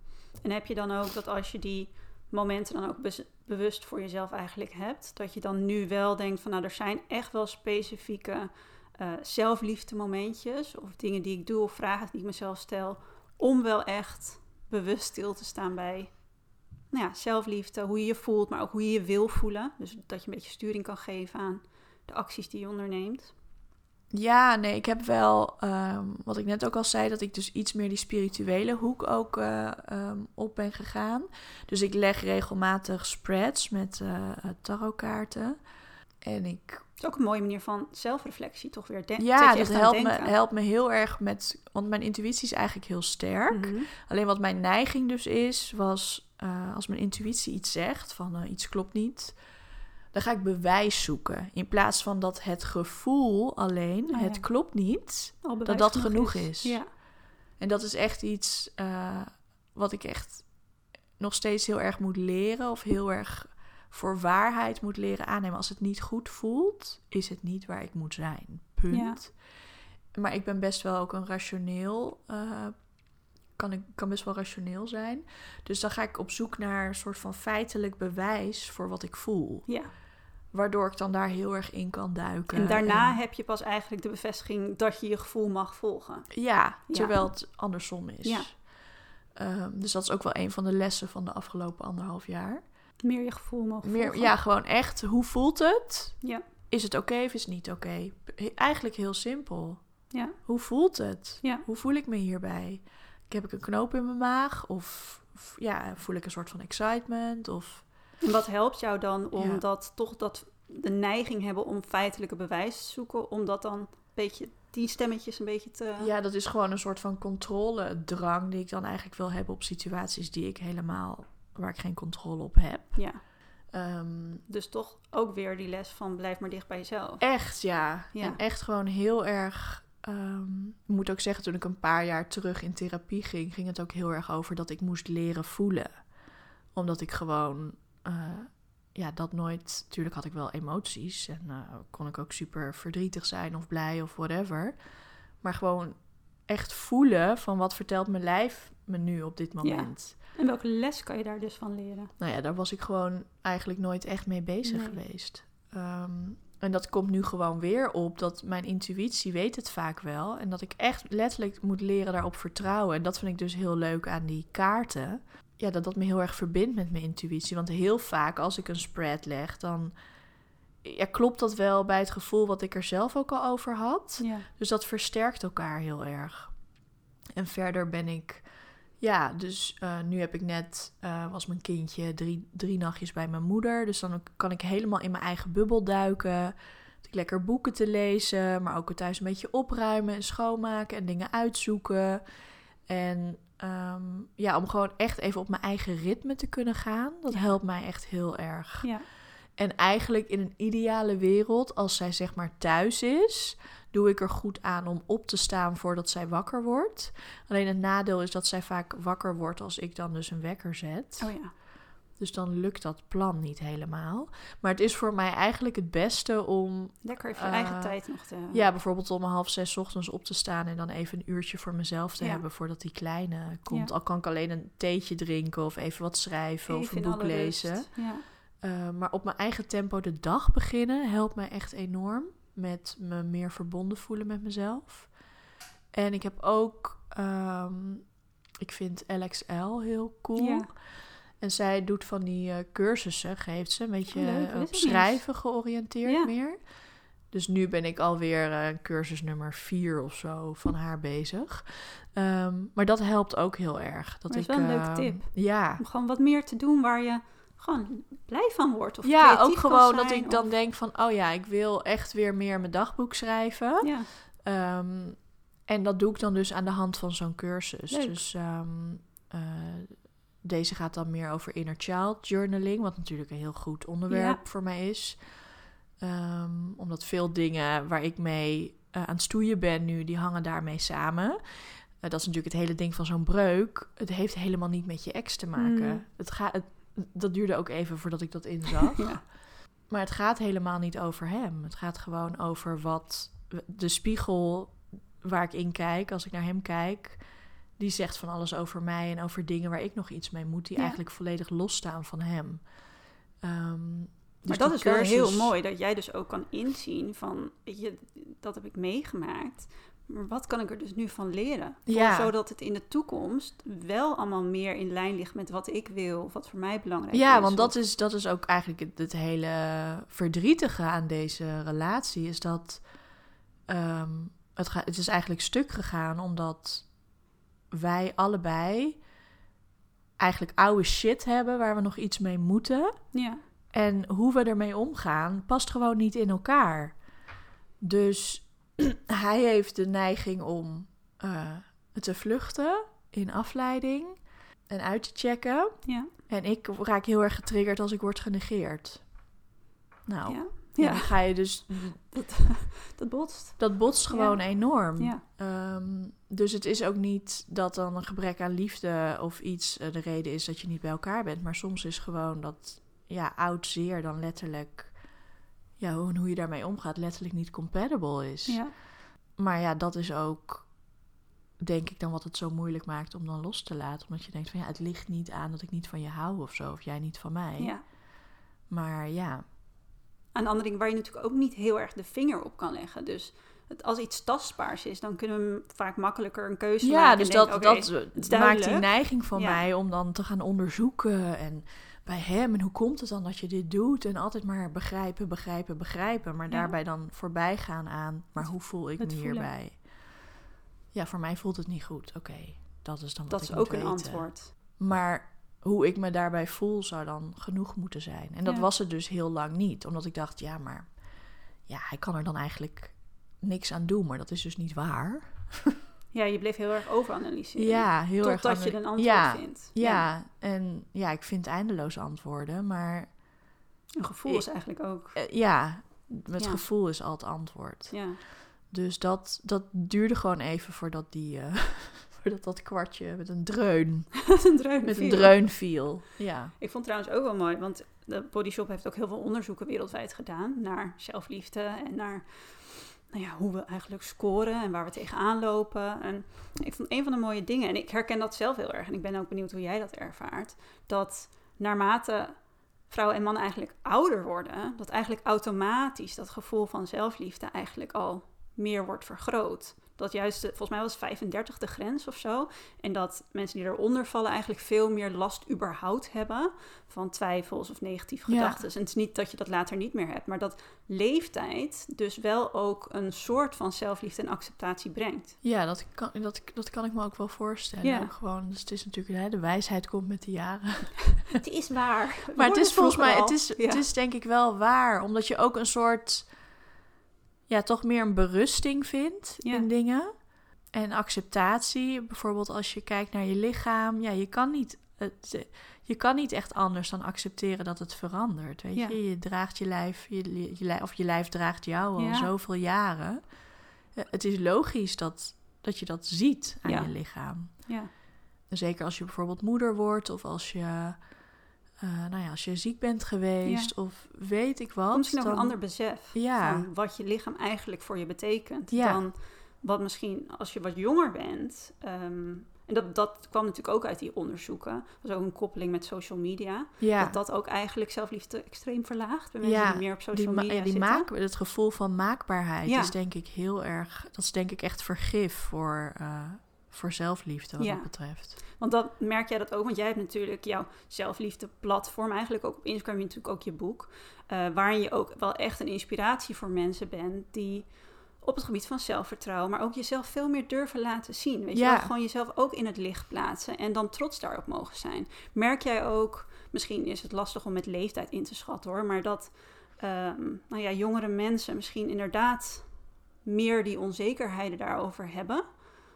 En heb je dan ook dat als je die momenten dan ook bewust voor jezelf eigenlijk hebt, dat je dan nu wel denkt van nou, er zijn echt wel specifieke eh zelfliefde momentjes of dingen die ik doe of vragen die ik mezelf stel, om wel echt bewust stil te staan bij nou ja, zelfliefde, hoe je je voelt, maar ook hoe je je wil voelen. Dus dat je een beetje sturing kan geven aan de acties die je onderneemt. Ja, nee, ik heb wel, ehm, wat ik net ook al zei, dat ik dus iets meer die spirituele hoek ook eh, ehm, op ben gegaan. Dus ik leg regelmatig spreads met eh tarotkaarten. En ik Het is ook een mooie manier van zelfreflectie, toch weer. Den- ja, dat helpt me, denken. helpt me heel erg met. Want mijn intuïtie is eigenlijk heel sterk. Mhm. Alleen wat mijn neiging dus is, was als mijn intuïtie iets zegt van iets klopt niet, dan ga ik bewijs zoeken. In plaats van dat het gevoel alleen, Oh, het klopt niet, dat dat genoeg is. Ja, En dat is echt iets eh, wat ik echt nog steeds heel erg moet leren of heel erg voor waarheid moet leren aannemen. Als het niet goed voelt, is het niet waar ik moet zijn. Punt. Maar ik ben best wel ook een rationeel. eh, kan ik kan best wel rationeel zijn. Dus dan ga ik op zoek naar een soort van feitelijk bewijs voor wat ik voel. ja. Waardoor ik dan daar heel erg in kan duiken. En daarna En- heb je pas eigenlijk de bevestiging dat je je gevoel mag volgen. Ja, Ja. terwijl het andersom is. Ja. Ehm, dus dat is ook wel een van de lessen van de afgelopen anderhalf jaar. Meer je gevoel mogen Meer, volgen. ja, gewoon echt, hoe voelt het? Ja. Is het oké of is het niet oké? Eigenlijk heel simpel. Ja. Hoe voelt het? Ja. Hoe voel ik me hierbij? Heb ik een knoop in mijn maag? Of, of ja, voel ik een soort van excitement? Of En wat helpt jou dan om Ja. dat toch dat de neiging hebben om feitelijke bewijs te zoeken, om dat dan een beetje die stemmetjes een beetje te. ja, dat is gewoon een soort van controledrang die ik dan eigenlijk wil hebben op situaties die ik helemaal waar ik geen controle op heb. Ja. Ehm, Dus toch ook weer die les van blijf maar dicht bij jezelf. Echt, ja. Ja. En echt gewoon heel erg. ehm, ik moet ook zeggen, toen ik een paar jaar terug in therapie ging, ging het ook heel erg over dat ik moest leren voelen. Omdat ik gewoon, eh, ja, dat nooit. Tuurlijk had ik wel emoties en eh, kon ik ook super verdrietig zijn of blij of whatever. Maar gewoon echt voelen van wat vertelt mijn lijf me nu op dit moment. En welke les kan je daar dus van leren? Nou ja, daar was ik gewoon eigenlijk nooit echt mee bezig Nee. geweest. Ehm, en dat komt nu gewoon weer op dat mijn intuïtie weet het vaak wel. En dat ik echt letterlijk moet leren daarop vertrouwen. En dat vind ik dus heel leuk aan die kaarten. Ja, dat dat me heel erg verbindt met mijn intuïtie. Want heel vaak als ik een spread leg, dan ja, klopt dat wel bij het gevoel wat ik er zelf ook al over had. Ja. Dus dat versterkt elkaar heel erg. En verder ben ik, ja, dus eh, nu heb ik net, eh, was mijn kindje drie, drie nachtjes bij mijn moeder. Dus dan kan ik helemaal in mijn eigen bubbel duiken. Ik lekker boeken te lezen, maar ook het thuis een beetje opruimen en schoonmaken en dingen uitzoeken. En ehm, ja, om gewoon echt even op mijn eigen ritme te kunnen gaan, dat Ja. helpt mij echt heel erg. Ja. En eigenlijk in een ideale wereld, als zij zeg maar thuis is, doe ik er goed aan om op te staan voordat zij wakker wordt. Alleen het nadeel is dat zij vaak wakker wordt als ik dan dus een wekker zet. Oh ja. Dus dan lukt dat plan niet helemaal. Maar het is voor mij eigenlijk het beste om Lekker even je Eh, eigen tijd nog te... ja, bijvoorbeeld om half zes 's ochtends op te staan en dan even een uurtje voor mezelf te Ja. hebben voordat die kleine komt. Ja. Al kan ik alleen een theetje drinken of even wat schrijven of een boek lezen. Ja. Uh, maar op mijn eigen tempo de dag beginnen helpt mij echt enorm. Met me meer verbonden voelen met mezelf. En ik heb ook, ehm, ik vind LXL heel cool. Ja. En zij doet van die eh, cursussen, geeft ze, een beetje Oh, leuk, eh, op schrijven georiënteerd Ja. meer. Dus nu ben ik alweer eh cursus nummer vier of zo van haar bezig. Ehm, maar dat helpt ook heel erg. Dat is wel een leuke ehm, tip. Ja, Om gewoon wat meer te doen waar je gewoon blij van wordt. Of ja, ook gewoon dat ik dan denk van, oh ja, ik wil echt weer meer mijn dagboek schrijven. Ja, Ehm, en dat doe ik dan dus aan de hand van zo'n cursus. Leuk. Dus deze gaat dan meer over inner child journaling, wat natuurlijk een heel goed onderwerp Ja. voor mij is. Ehm, omdat veel dingen waar ik mee eh, aan het stoeien ben nu, die hangen daarmee samen. Eh, dat is natuurlijk het hele ding van zo'n breuk. Het heeft helemaal niet met je ex te maken. Mm. Het gaat, het, dat duurde ook even voordat ik dat inzag. ja. Maar het gaat helemaal niet over hem. Het gaat gewoon over wat de spiegel waar ik in kijk, als ik naar hem kijk, die zegt van alles over mij en over dingen waar ik nog iets mee moet, die Ja. eigenlijk volledig losstaan van hem. Ehm, dus Maar dat is wel heel mooi dat jij dus ook kan inzien van, je, dat heb ik meegemaakt. Maar wat kan ik er dus nu van leren? Ja. Zodat het in de toekomst wel allemaal meer in lijn ligt met wat ik wil, of wat voor mij belangrijk is. Ja, want dat is, dat is ook eigenlijk het, het hele verdrietige aan deze relatie. Is dat ehm, het, ga, het is eigenlijk stuk gegaan omdat wij allebei eigenlijk oude shit hebben waar we nog iets mee moeten. Ja, En hoe we ermee omgaan past gewoon niet in elkaar. Dus hij heeft de neiging om eh, te vluchten in afleiding en uit te checken. ja, En ik raak heel erg getriggerd als ik word genegeerd. Nou, ja. dan ga je dus... dat, dat botst. Dat botst gewoon enorm. Ja, Ehm, dus het is ook niet dat dan een gebrek aan liefde of iets eh, de reden is dat je niet bij elkaar bent. Maar soms is gewoon dat ja, oud zeer dan letterlijk... Ja, hoe, hoe je daarmee omgaat letterlijk niet compatible is. ja. Maar ja, dat is ook, denk ik, dan wat het zo moeilijk maakt om dan los te laten. Omdat je denkt van ja, het ligt niet aan dat ik niet van je hou of zo. Of jij niet van mij. ja. Maar ja, Een ander ding waar je natuurlijk ook niet heel erg de vinger op kan leggen. Dus het, als iets tastbaars is, dan kunnen we vaak makkelijker een keuze maken. ja dus denken, dat, dat maakt die neiging van Ja. mij om dan te gaan onderzoeken. En bij hem, en hoe komt het dan dat je dit doet? En altijd maar begrijpen, begrijpen, begrijpen. Maar Ja. daarbij dan voorbij gaan aan, maar hoe voel ik het me voelen. hierbij? Ja, voor mij voelt het niet goed. Oké, dat is dan wat dat ik is ook een weten. antwoord. Maar hoe ik me daarbij voel zou dan genoeg moeten zijn. En dat Ja. was het dus heel lang niet. Omdat ik dacht, ja, maar ja, hij kan er dan eigenlijk niks aan doen. Maar dat is dus niet waar. Ja, je bleef heel erg overanalyseren. Ja, heel erg. Totdat je een antwoord ja, vindt. Ja, en ja, ik vind eindeloos antwoorden. Maar Een gevoel is eigenlijk ook. eh, ja, het Ja. gevoel is al het antwoord. Ja, Dus dat, dat duurde gewoon even voordat, die, eh, voordat dat kwartje met een dreun, een dreun. met een dreun viel. Ja. Ik vond trouwens ook wel mooi, want de Body Shop heeft ook heel veel onderzoeken wereldwijd gedaan naar zelfliefde en naar nou ja, hoe we eigenlijk scoren en waar we tegenaan lopen. En ik vond een van de mooie dingen, en ik herken dat zelf heel erg, en ik ben ook benieuwd hoe jij dat ervaart, dat naarmate vrouwen en mannen eigenlijk ouder worden, dat eigenlijk automatisch dat gevoel van zelfliefde eigenlijk al meer wordt vergroot. Dat juist, volgens mij was 35 de grens of zo. En dat mensen die eronder vallen eigenlijk veel meer last überhaupt hebben van twijfels of negatieve Ja. gedachten. En het is niet dat je dat later niet meer hebt, maar dat leeftijd dus wel ook een soort van zelfliefde en acceptatie brengt. Ja, dat kan, dat, dat kan ik me ook wel voorstellen. Ja. Gewoon, dus het is natuurlijk, hè, de wijsheid komt met de jaren. het is waar. Maar het is volgens mij, het is is, het is denk ik wel waar. Omdat je ook een soort, ja, toch meer een berusting vindt Ja. in dingen. En acceptatie, bijvoorbeeld als je kijkt naar je lichaam, ja, je kan niet, het, je kan niet echt anders dan accepteren dat het verandert. Weet Ja. je, je draagt je lijf, je, je, lijf- of je lijf draagt jou al Ja. zoveel jaren. Eh, Het is logisch dat, dat je dat ziet aan je lichaam. Ja. Zeker als je bijvoorbeeld moeder wordt of als je, eh, nou ja, als je ziek bent geweest of weet ik wat. Misschien ook dan- een ander besef Ja. van wat je lichaam eigenlijk voor je betekent. Ja. Dan wat misschien als je wat jonger bent. ehm, en dat, dat kwam natuurlijk ook uit die onderzoeken. Dat was ook een koppeling met social media. Ja, Dat dat ook eigenlijk zelfliefde extreem verlaagt. Bij mensen Ja, die meer op social die, media ja, die zitten. maak, het gevoel van maakbaarheid is denk ik heel erg, dat is denk ik echt vergif voor, eh, voor zelfliefde wat Ja. dat betreft. Want dat merk jij dat ook, want jij hebt natuurlijk jouw zelfliefde platform, eigenlijk ook op Instagram, natuurlijk ook je boek, eh, waarin je ook wel echt een inspiratie voor mensen bent die op het gebied van zelfvertrouwen, maar ook jezelf veel meer durven laten zien. Weet je wel, gewoon jezelf ook in het licht plaatsen en dan trots daarop mogen zijn. Merk jij ook, misschien is het lastig om met leeftijd in te schatten hoor, maar dat ehm, nou ja, jongere mensen misschien inderdaad meer die onzekerheden daarover hebben?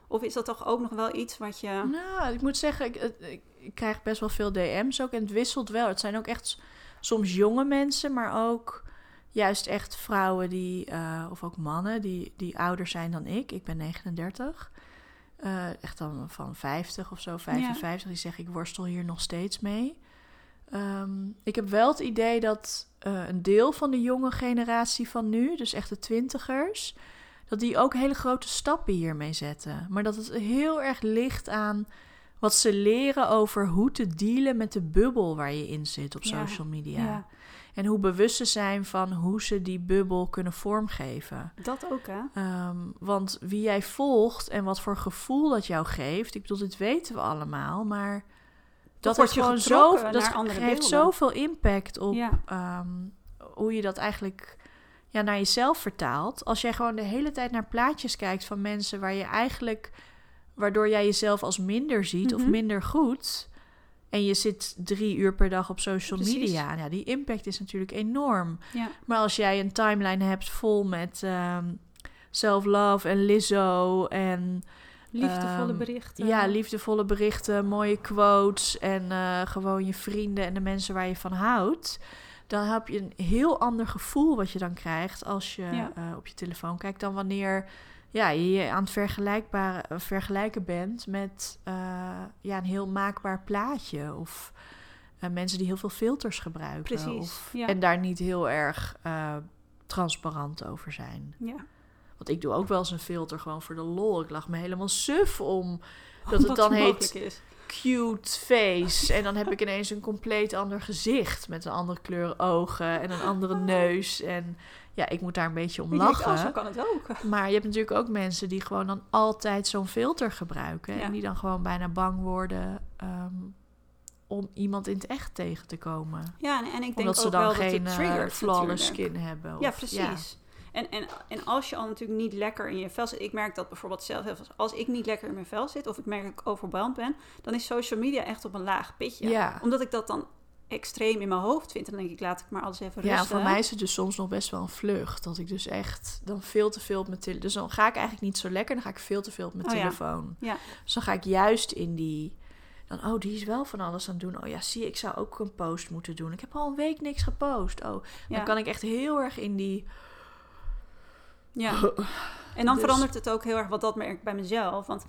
Of is dat toch ook nog wel iets wat je... Nou, ik moet zeggen, ik, ik, ik krijg best wel veel DM's ook en het wisselt wel. Het zijn ook echt soms jonge mensen, maar ook juist echt vrouwen die, eh, of ook mannen die, die ouder zijn dan ik. Ik ben 39. Eh, echt dan van 50 of zo, 55. Die zeggen, ik worstel hier nog steeds mee. Ehm, ik heb wel het idee dat eh, een deel van de jonge generatie van nu, dus echt de twintigers, dat die ook hele grote stappen hiermee zetten. Maar dat het heel erg ligt aan wat ze leren over hoe te dealen met de bubbel waar je in zit op Ja, social media. ja. En hoe bewust ze zijn van hoe ze die bubbel kunnen vormgeven. Dat ook, hè? Ehm, want wie jij volgt en wat voor gevoel dat jou geeft, ik bedoel, dit weten we allemaal, maar dat je gewoon zo, dat beelden. zoveel impact op Ja. ehm, hoe je dat eigenlijk ja, naar jezelf vertaalt. Als jij gewoon de hele tijd naar plaatjes kijkt van mensen waar je eigenlijk, waardoor jij jezelf als minder ziet of Mhm. minder goed. En je zit drie uur per dag op social Precies. media. Ja, die impact is natuurlijk enorm. Ja. Maar als jij een timeline hebt vol met ehm, self-love en Lizzo en Liefdevolle Ehm, berichten. ja, liefdevolle berichten, mooie quotes en eh, gewoon je vrienden en de mensen waar je van houdt. Dan heb je een heel ander gevoel wat je dan krijgt als je Ja. eh, op je telefoon kijkt dan wanneer ja, je aan het vergelijkbare, eh, vergelijken bent met eh, ja, een heel maakbaar plaatje. Of mensen die heel veel filters gebruiken. Precies, Of, ja. En daar niet heel erg transparant over zijn. Ja. Want ik doe ook wel eens een filter gewoon voor de lol. Ik lag me helemaal suf om dat het dan heet is. Cute face. En dan heb ik ineens een compleet ander gezicht. Met een andere kleur ogen en een andere neus. En ja, ik moet daar een beetje om denk, oh, zo lachen. kan het ook. Maar je hebt natuurlijk ook mensen die gewoon dan altijd zo'n filter gebruiken. Ja. En die dan gewoon bijna bang worden ehm, om iemand in het echt tegen te komen. Ja, en, en ik denk Omdat ze ook dan wel dat geen het eh, triggert flawless natuurlijk. skin hebben. Ja, of- precies. En, en, en als je al natuurlijk niet lekker in je vel zit... Ik merk dat bijvoorbeeld zelf... heel veel- Als ik niet lekker in mijn vel zit... of ik merk dat ik overweldigd ben... dan is social media echt op een laag pitje. Ja. Omdat ik dat dan extreem in mijn hoofd vind. Dan denk ik, laat ik maar alles even Ja, rusten. voor mij is het dus soms nog best wel een vlucht. Dat ik dus echt dan veel te veel op mijn telefoon... Dus dan ga ik eigenlijk niet zo lekker. Dan ga ik veel te veel op mijn Oh ja. telefoon. Ja. Dus dan ga ik juist in die... Dan, oh, die is wel van alles aan het doen. Oh ja, zie ik zou ook een post moeten doen. Ik heb al een week niks gepost. Oh, Ja. dan kan ik echt heel erg in die... Ja. En dan Dus- verandert het ook heel erg, wat dat merk ik bij mezelf. Want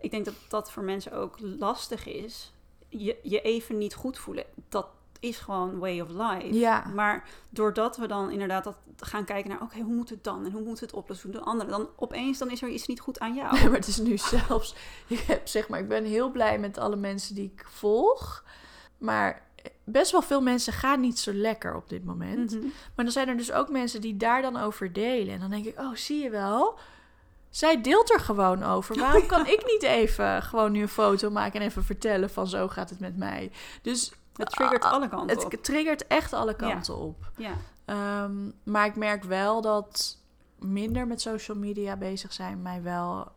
ik denk dat dat voor mensen ook lastig is. Je, je even niet goed voelen, dat is gewoon way of life. Ja. Maar doordat we dan inderdaad dat gaan kijken naar... oké, hoe moet het dan? En hoe moet het oplossen? Hoe doen anderen? Dan opeens dan is er iets niet goed aan jou. maar het is nu zelfs... Ik, heb, zeg maar, ik ben heel blij met alle mensen die ik volg. Maar best wel veel mensen gaan niet zo lekker op dit moment. Mhm. Maar dan zijn er dus ook mensen die daar dan over delen. En dan denk ik, oh, zie je wel? Zij deelt er gewoon over. Waarom kan ik niet even gewoon nu een foto maken en even vertellen van zo gaat het met mij? Dus Het triggert ah, alle kanten op. het triggert echt alle kanten op. Ja. Ehm, maar ik merk wel dat minder met social media bezig zijn mij wel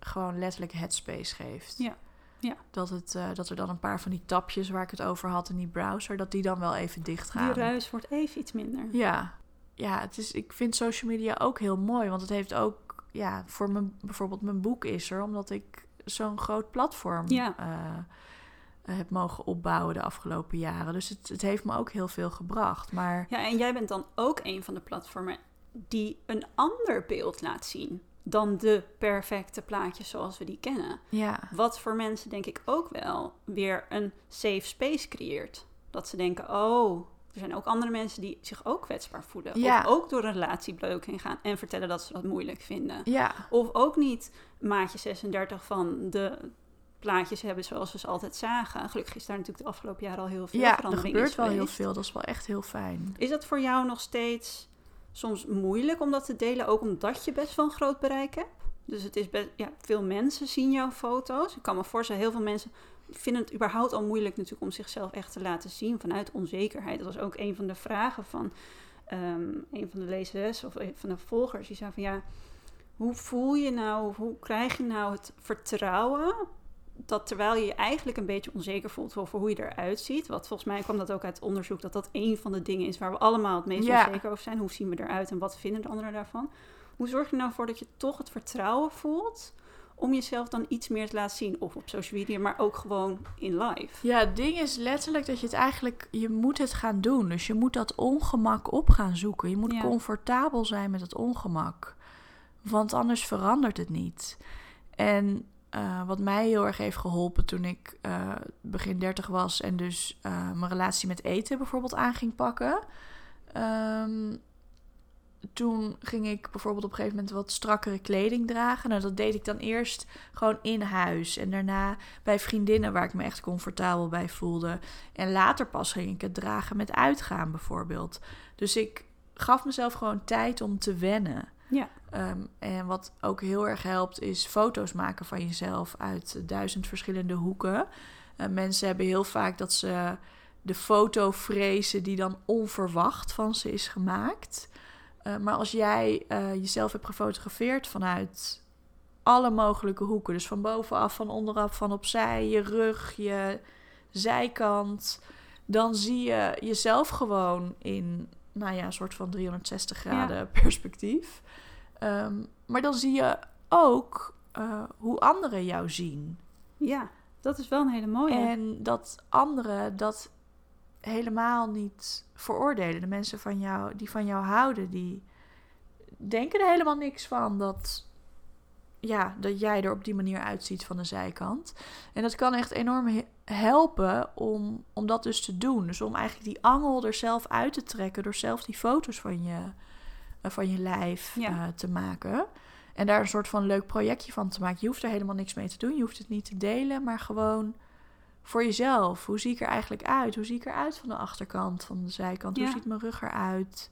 gewoon letterlijk headspace geeft. Ja. Ja. Dat, het, eh, dat er dan een paar van die tapjes waar ik het over had in die browser, dat die dan wel even dicht gaan. Die ruis wordt even iets minder. Ja, ja het is, ik vind social media ook heel mooi, want het heeft ook ja, voor mijn, bijvoorbeeld mijn boek is er, omdat ik zo'n groot platform Ja. eh, heb mogen opbouwen de afgelopen jaren. Dus het, het heeft me ook heel veel gebracht. Maar Ja, en jij bent dan ook een van de platformen die een ander beeld laat zien dan de perfecte plaatjes zoals we die kennen. ja, Wat voor mensen denk ik ook wel weer een safe space creëert. Dat ze denken, oh, er zijn ook andere mensen die zich ook kwetsbaar voelen. Ja. Of ook door een relatiebreuk heen gaan en vertellen dat ze dat moeilijk vinden. ja, Of ook niet maatje 36 van de plaatjes hebben zoals we ze altijd zagen. Gelukkig is daar natuurlijk de afgelopen jaren al heel veel ja er verandering gebeurt in wel heel veel. Dat is wel echt heel fijn. Is dat voor jou nog steeds soms moeilijk om dat te delen, ook omdat je best wel een groot bereik hebt? Dus het is ja, veel mensen zien jouw foto's. Ik kan me voorstellen, heel veel mensen vinden het überhaupt al moeilijk natuurlijk om zichzelf echt te laten zien vanuit onzekerheid. Dat was ook een van de vragen van ehm, een van de lezeres of van de volgers. Die zei van ja, hoe voel je nou, hoe krijg je nou het vertrouwen dat terwijl je je eigenlijk een beetje onzeker voelt over hoe je eruit ziet, wat volgens mij kwam dat ook uit onderzoek, dat dat een van de dingen is waar we allemaal het meest Ja. onzeker over zijn. Hoe zien we eruit en wat vinden de anderen daarvan? Hoe zorg je nou voor dat je toch het vertrouwen voelt om jezelf dan iets meer te laten zien, of op social media, maar ook gewoon in live? Ja, het ding is letterlijk dat je het eigenlijk... Je moet het gaan doen. Dus je moet dat ongemak op gaan zoeken. Je moet Ja. comfortabel zijn met het ongemak. Want anders verandert het niet. En eh, wat mij heel erg heeft geholpen toen ik eh, begin 30 was... en dus eh, mijn relatie met eten bijvoorbeeld aan ging pakken... ehm, toen ging ik bijvoorbeeld op een gegeven moment wat strakkere kleding dragen. Nou, dat deed ik dan eerst gewoon in huis. En daarna bij vriendinnen waar ik me echt comfortabel bij voelde. En later pas ging ik het dragen met uitgaan bijvoorbeeld. Dus ik gaf mezelf gewoon tijd om te wennen. Ja. Ehm, en wat ook heel erg helpt is foto's maken van jezelf uit duizend verschillende hoeken. Eh, mensen hebben heel vaak dat ze de foto vrezen die dan onverwacht van ze is gemaakt. Eh, maar als jij eh, jezelf hebt gefotografeerd vanuit alle mogelijke hoeken, dus van bovenaf, van onderaf, van opzij, je rug, je zijkant, dan zie je jezelf gewoon in, nou ja, een soort van 360 graden perspectief. Ehm, maar dan zie je ook eh, hoe anderen jou zien. Ja, dat is wel een hele mooie. En dat anderen dat helemaal niet veroordelen. De mensen van jou, die van jou houden, die denken er helemaal niks van dat, ja, dat jij er op die manier uitziet van de zijkant. En dat kan echt enorm he- helpen om, om dat dus te doen. Dus om eigenlijk die angel er zelf uit te trekken door zelf die foto's van je, van je lijf Ja. eh, te maken. En daar een soort van leuk projectje van te maken. Je hoeft er helemaal niks mee te doen. Je hoeft het niet te delen, maar gewoon voor jezelf. Hoe zie ik er eigenlijk uit? Hoe zie ik eruit van de achterkant, van de zijkant? Ja. Hoe ziet mijn rug eruit?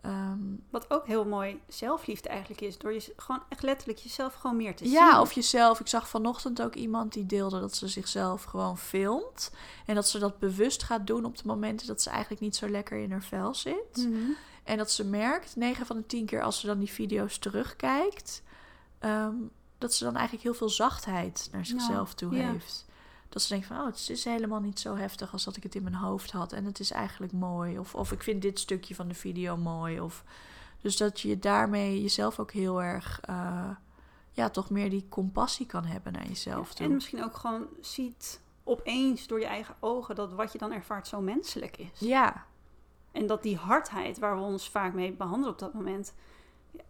Ehm, Wat ook heel mooi zelfliefde eigenlijk is, door je gewoon echt letterlijk jezelf gewoon meer te zien. ja, of jezelf. Ik zag vanochtend ook iemand die deelde dat ze zichzelf gewoon filmt. En dat ze dat bewust gaat doen op de momenten dat ze eigenlijk niet zo lekker in haar vel zit. Mhm. En dat ze merkt, 9 van de 10 keer als ze dan die video's terugkijkt, ehm, dat ze dan eigenlijk heel veel zachtheid naar zichzelf toe ja. heeft. Dat ze denkt van, oh, het is helemaal niet zo heftig als dat ik het in mijn hoofd had. En het is eigenlijk mooi. Of, of ik vind dit stukje van de video mooi. Of, dus dat je daarmee jezelf ook heel erg, eh, ja, toch meer die compassie kan hebben naar jezelf Ja, toe. en misschien ook gewoon ziet opeens door je eigen ogen dat wat je dan ervaart zo menselijk is. Ja, En dat die hardheid waar we ons vaak mee behandelen op dat moment,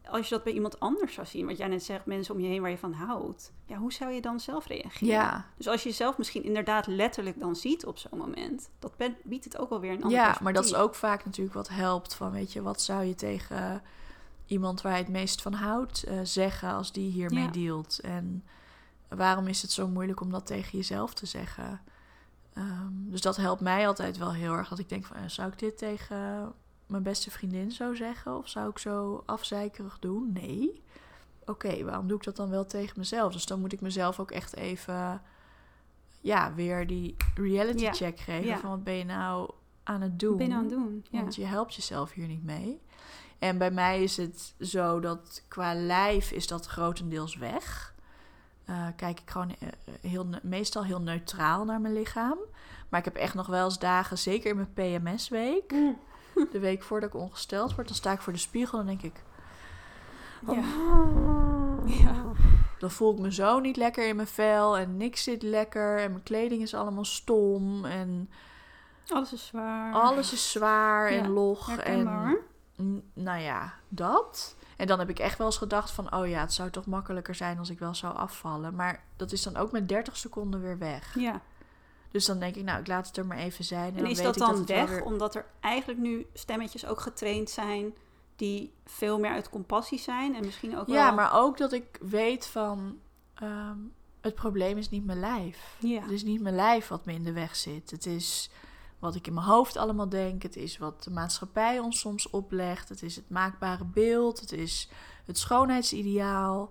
als je dat bij iemand anders zou zien, wat jij net zegt, mensen om je heen waar je van houdt, ja, hoe zou je dan zelf reageren? ja. Dus als je jezelf misschien inderdaad letterlijk dan ziet op zo'n moment, dat biedt het ook wel weer een ander Ja, maar dat is ook vaak natuurlijk wat helpt. Van weet je, wat zou je tegen iemand waar je het meest van houdt eh, zeggen als die hiermee Ja. dealt? En waarom is het zo moeilijk om dat tegen jezelf te zeggen? Ehm, dus dat helpt mij altijd wel heel erg. Dat ik denk van, eh, zou ik dit tegen mijn beste vriendin zo zeggen? Of zou ik zo afzeikerig doen? Nee. Oké, waarom doe ik dat dan wel tegen mezelf? Dus dan moet ik mezelf ook echt even, ja, weer die reality Ja. check geven. Ja. Van wat ben je nou aan het doen? Wat ben je nou aan het doen? Ja. Want je helpt jezelf hier niet mee. En bij mij is het zo dat qua lijf is dat grotendeels weg. Eh, kijk ik gewoon eh, heel, meestal heel neutraal naar mijn lichaam. Maar ik heb echt nog wel eens dagen, zeker in mijn PMS-week, Mm. de week voordat ik ongesteld word, dan sta ik voor de spiegel en denk ik... Ja. "Oh, Ja. Dan voel ik me zo niet lekker in mijn vel en niks zit lekker en mijn kleding is allemaal stom en Alles is zwaar. alles is zwaar Ja, en log. En nou ja, dat. En dan heb ik echt wel eens gedacht van, oh ja, het zou toch makkelijker zijn als ik wel zou afvallen. Maar dat is dan ook met 30 seconden weer weg. Ja. Dus dan denk ik, nou, ik laat het er maar even zijn. En, En dan is weet dat ik dan weg weer- omdat er eigenlijk nu stemmetjes ook getraind zijn die veel meer uit compassie zijn en misschien ook Ja, wel... maar ook dat ik weet van, ehm, het probleem is niet mijn lijf. Ja. Het is niet mijn lijf wat me in de weg zit. Het is wat ik in mijn hoofd allemaal denk. Het is wat de maatschappij ons soms oplegt. Het is het maakbare beeld. Het is het schoonheidsideaal.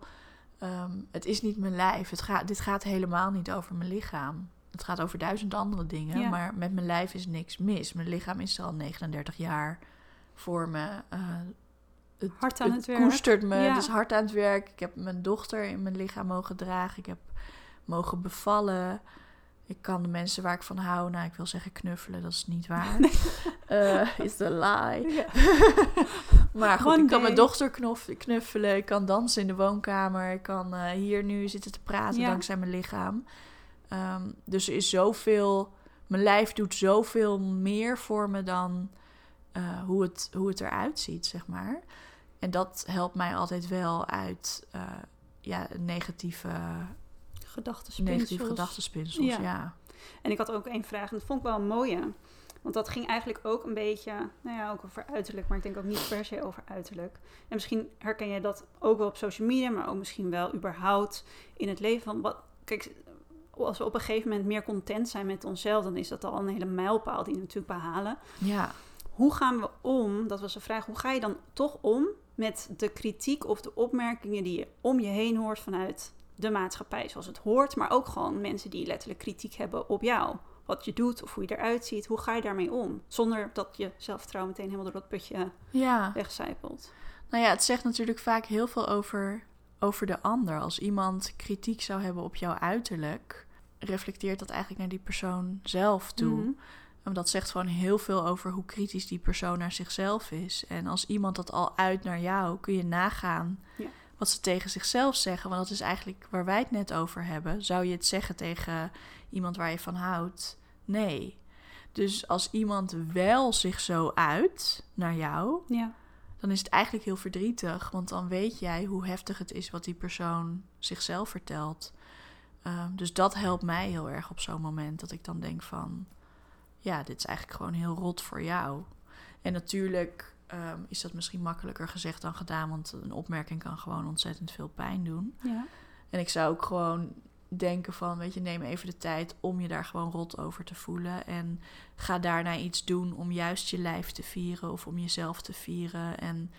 Ehm, het is niet mijn lijf. Het gaat, dit gaat helemaal niet over mijn lichaam. Het gaat over duizend andere dingen. Ja. Maar met mijn lijf is niks mis. Mijn lichaam is er al 39 jaar voor me. eh, het, Hard aan het werk. koestert me. Ja. Het is hard aan het werk. Ik heb mijn dochter in mijn lichaam mogen dragen. Ik heb mogen bevallen. Ik kan de mensen waar ik van hou, nou, ik wil zeggen knuffelen, dat is niet waar. Eh is a lie. Ja. Maar goed, One ik kan mijn dochter knuffelen. Ik kan dansen in de woonkamer. Ik kan eh, hier nu zitten te praten Ja. dankzij mijn lichaam. Ehm, dus er is zoveel... Mijn lijf doet zoveel meer voor me dan eh, hoe, het, hoe het eruit ziet, zeg maar. En dat helpt mij altijd wel uit ja, negatieve, Gedachtenspinsels. negatieve gedachtenspinsels. Ja. Ja. En ik had ook één vraag en dat vond ik wel een mooie. Want dat ging eigenlijk ook een beetje, nou ja, ook over uiterlijk, maar ik denk ook niet per se over uiterlijk. En misschien herken je dat ook wel op social media, maar ook misschien wel überhaupt in het leven. Van wat, kijk, als we op een gegeven moment meer content zijn met onszelf, dan is dat al een hele mijlpaal die we natuurlijk behalen. ja. Hoe gaan we om, dat was de vraag, hoe ga je dan toch om met de kritiek of de opmerkingen die je om je heen hoort vanuit de maatschappij zoals het hoort, maar ook gewoon mensen die letterlijk kritiek hebben op jou. Wat je doet of hoe je eruit ziet, hoe ga je daarmee om? Zonder dat je zelfvertrouwen meteen helemaal door dat putje ja. wegcijpelt. Nou ja, het zegt natuurlijk vaak heel veel over, over de ander. Als iemand kritiek zou hebben op jouw uiterlijk, reflecteert dat eigenlijk naar die persoon zelf toe. En dat zegt gewoon heel veel over hoe kritisch die persoon naar zichzelf is. En als iemand dat al uit naar jou, kun je nagaan Ja. Wat ze tegen zichzelf zeggen. Want dat is eigenlijk waar wij het net over hebben. Zou je het zeggen tegen iemand waar je van houdt? Nee. Dus als iemand wel zich zo uit naar jou, Ja, dan is het eigenlijk heel verdrietig. Want dan weet jij hoe heftig het is wat die persoon zichzelf vertelt. Ehm, dus dat helpt mij heel erg op zo'n moment. Dat ik dan denk van... Ja, dit is eigenlijk gewoon heel rot voor jou. En natuurlijk ehm, is dat misschien makkelijker gezegd dan gedaan. Want een opmerking kan gewoon ontzettend veel pijn doen. ja, En ik zou ook gewoon denken van, weet je, neem even de tijd om je daar gewoon rot over te voelen. En ga daarna iets doen om juist je lijf te vieren of om jezelf te vieren. En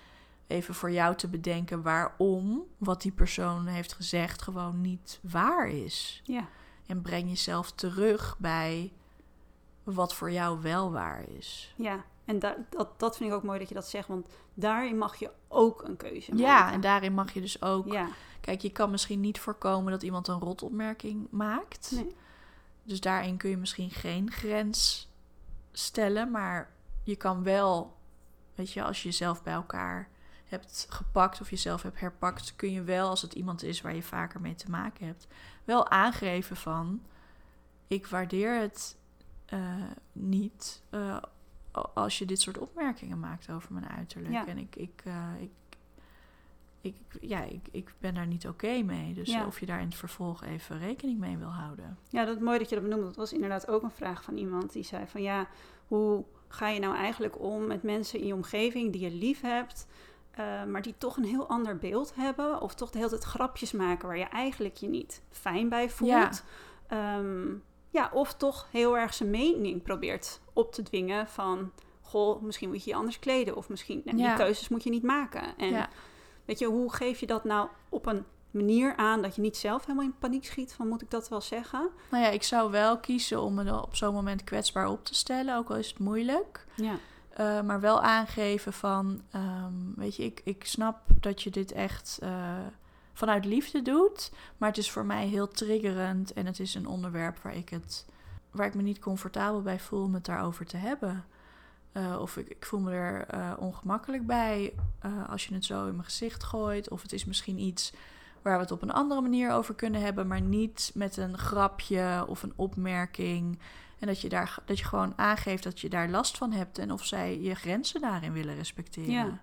even voor jou te bedenken waarom wat die persoon heeft gezegd gewoon niet waar is. ja. En breng jezelf terug bij wat voor jou wel waar is. ja. En da- dat, dat vind ik ook mooi dat je dat zegt, want daarin mag je ook een keuze maken. Ja, en daarin mag je dus ook Ja, Kijk, je kan misschien niet voorkomen dat iemand een rotopmerking maakt. Nee. Dus daarin kun je misschien geen grens stellen. Maar je kan wel, weet je, als je jezelf bij elkaar hebt gepakt of jezelf hebt herpakt, kun je wel, als het iemand is waar je vaker mee te maken hebt, wel aangeven van: ik waardeer het eh, niet eh, als je dit soort opmerkingen maakt over mijn uiterlijk. Ja. En ik, ik, eh, ik, ik, ja, ik, ik ben daar niet oké mee. Dus Ja. of je daar in het vervolg even rekening mee wil houden. Ja, dat is mooi dat je dat benoemt. Dat was inderdaad ook een vraag van iemand die zei van ja, hoe ga je nou eigenlijk om met mensen in je omgeving die je lief hebt, eh, maar die toch een heel ander beeld hebben of toch de hele tijd grapjes maken waar je eigenlijk je niet fijn bij voelt. Ja. Ehm, ja, of toch heel erg zijn mening probeert op te dwingen van goh, misschien moet je je anders kleden of misschien Ja. die keuzes moet je niet maken. En ja. Weet je, hoe geef je dat nou op een manier aan dat je niet zelf helemaal in paniek schiet van moet ik dat wel zeggen? Nou ja, ik zou wel kiezen om me op zo'n moment kwetsbaar op te stellen, ook al is het moeilijk. Ja. Eh, maar wel aangeven van, ehm, weet je, ik, ik snap dat je dit echt eh, vanuit liefde doet. Maar het is voor mij heel triggerend en het is een onderwerp waar ik, het, waar ik me niet comfortabel bij voel om het daarover te hebben. Eh, of ik, ik voel me er eh, ongemakkelijk bij eh, als je het zo in mijn gezicht gooit. Of het is misschien iets waar we het op een andere manier over kunnen hebben, maar niet met een grapje of een opmerking. En dat je, daar, dat je gewoon aangeeft dat je daar last van hebt en of zij je grenzen daarin willen respecteren.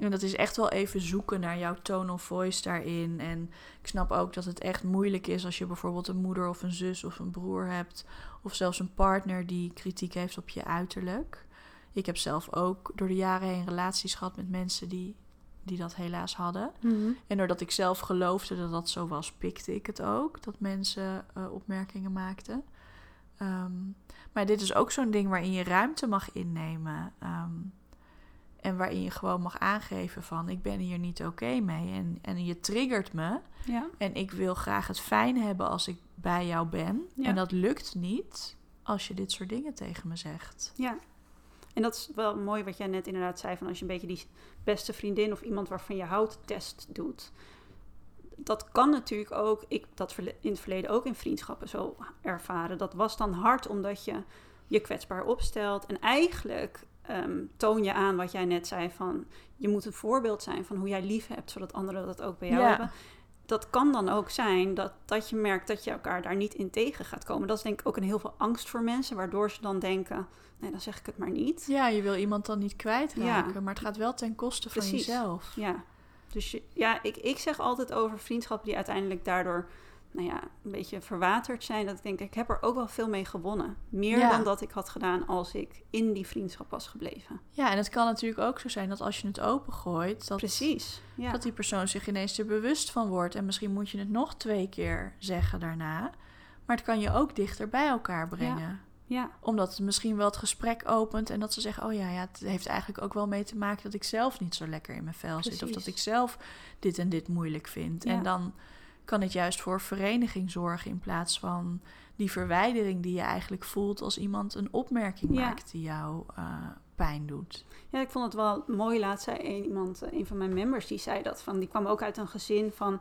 En dat is echt wel even zoeken naar jouw tone of voice daarin. En ik snap ook dat het echt moeilijk is als je bijvoorbeeld een moeder of een zus of een broer hebt. Of zelfs een partner die kritiek heeft op je uiterlijk. Ik heb zelf ook door de jaren heen relaties gehad met mensen die, die dat helaas hadden. Mhm. En doordat ik zelf geloofde dat dat zo was, pikte ik het ook. Dat mensen eh, opmerkingen maakten. Ehm, maar dit is ook zo'n ding waarin je ruimte mag innemen. Ehm, en waarin je gewoon mag aangeven van ik ben hier niet oké mee. En, en je triggert me. Ja. En ik wil graag het fijn hebben als ik bij jou ben. Ja. En dat lukt niet als je dit soort dingen tegen me zegt. Ja. En dat is wel mooi wat jij net inderdaad zei: van als je een beetje die beste vriendin of iemand waarvan je houdt test doet. Dat kan natuurlijk ook, ik dat in het verleden ook in vriendschappen zo ervaren. Dat was dan hard omdat je je kwetsbaar opstelt. En eigenlijk ehm, toon je aan wat jij net zei: van je moet een voorbeeld zijn van hoe jij lief hebt, zodat anderen dat ook bij jou Ja. hebben. Dat kan dan ook zijn dat, dat je merkt dat je elkaar daar niet in tegen gaat komen. Dat is denk ik ook een heel veel angst voor mensen, waardoor ze dan denken: nee, dan zeg ik het maar niet. Ja, je wil iemand dan niet kwijtraken. Ja. Maar het gaat wel ten koste van Precies. jezelf. Ja, dus je, ja, ik, ik zeg altijd over vriendschappen die uiteindelijk daardoor nou ja, een beetje verwaterd zijn. Dat ik denk, ik heb er ook wel veel mee gewonnen. Meer Ja. dan dat ik had gedaan als ik in die vriendschap was gebleven. Ja, en het kan natuurlijk ook zo zijn dat als je het opengooit, dat, Precies. Ja. dat die persoon zich ineens er bewust van wordt. En misschien moet je het nog twee keer zeggen daarna. Maar het kan je ook dichter bij elkaar brengen. ja, Omdat het misschien wel het gesprek opent en dat ze zeggen: Oh ja, ja, het heeft eigenlijk ook wel mee te maken dat ik zelf niet zo lekker in mijn vel zit. Of dat ik zelf dit en dit moeilijk vind. Ja. En dan kan het juist voor vereniging zorgen in plaats van die verwijdering die je eigenlijk voelt als iemand een opmerking Ja. maakt die jou eh, pijn doet. ja, ik vond het wel mooi. Laatst zei een, iemand, eh, een van mijn members, die zei dat van, die kwam ook uit een gezin van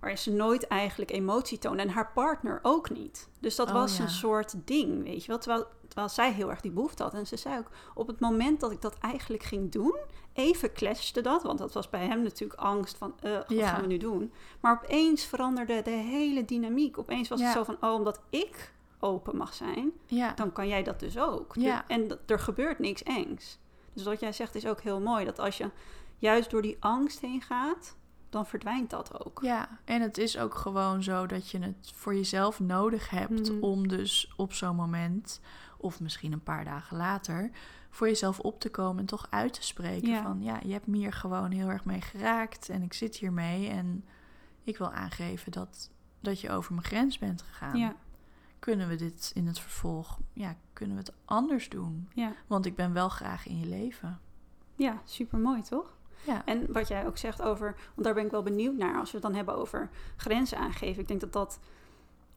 waar ze nooit eigenlijk emotie toonde en haar partner ook niet. Dus dat Oh, was ja. een soort ding, weet je wel. Terwijl, terwijl zij heel erg die behoefte had. En ze zei ook, op het moment dat ik dat eigenlijk ging doen, even clashte dat. Want dat was bij hem natuurlijk angst van, eh, wat Ja. gaan we nu doen? Maar opeens veranderde de hele dynamiek. Opeens was Ja. het zo van, oh, omdat ik open mag zijn, Ja, dan kan jij dat dus ook. Ja. En dat- er gebeurt niks engs. Dus wat jij zegt is ook heel mooi. Dat als je juist door die angst heen gaat, dan verdwijnt dat ook. ja, en het is ook gewoon zo dat je het voor jezelf nodig hebt Mhm. om dus op zo'n moment, of misschien een paar dagen later, voor jezelf op te komen en toch uit te spreken Ja. van ja, je hebt me hier gewoon heel erg mee geraakt en ik zit hiermee en ik wil aangeven dat, dat je over mijn grens bent gegaan. Ja, Kunnen we dit in het vervolg, ja, kunnen we het anders doen? ja. Want ik ben wel graag in je leven. ja super mooi toch? Ja, En wat jij ook zegt over, want daar ben ik wel benieuwd naar als we het dan hebben over grenzen aangeven. Ik denk dat dat,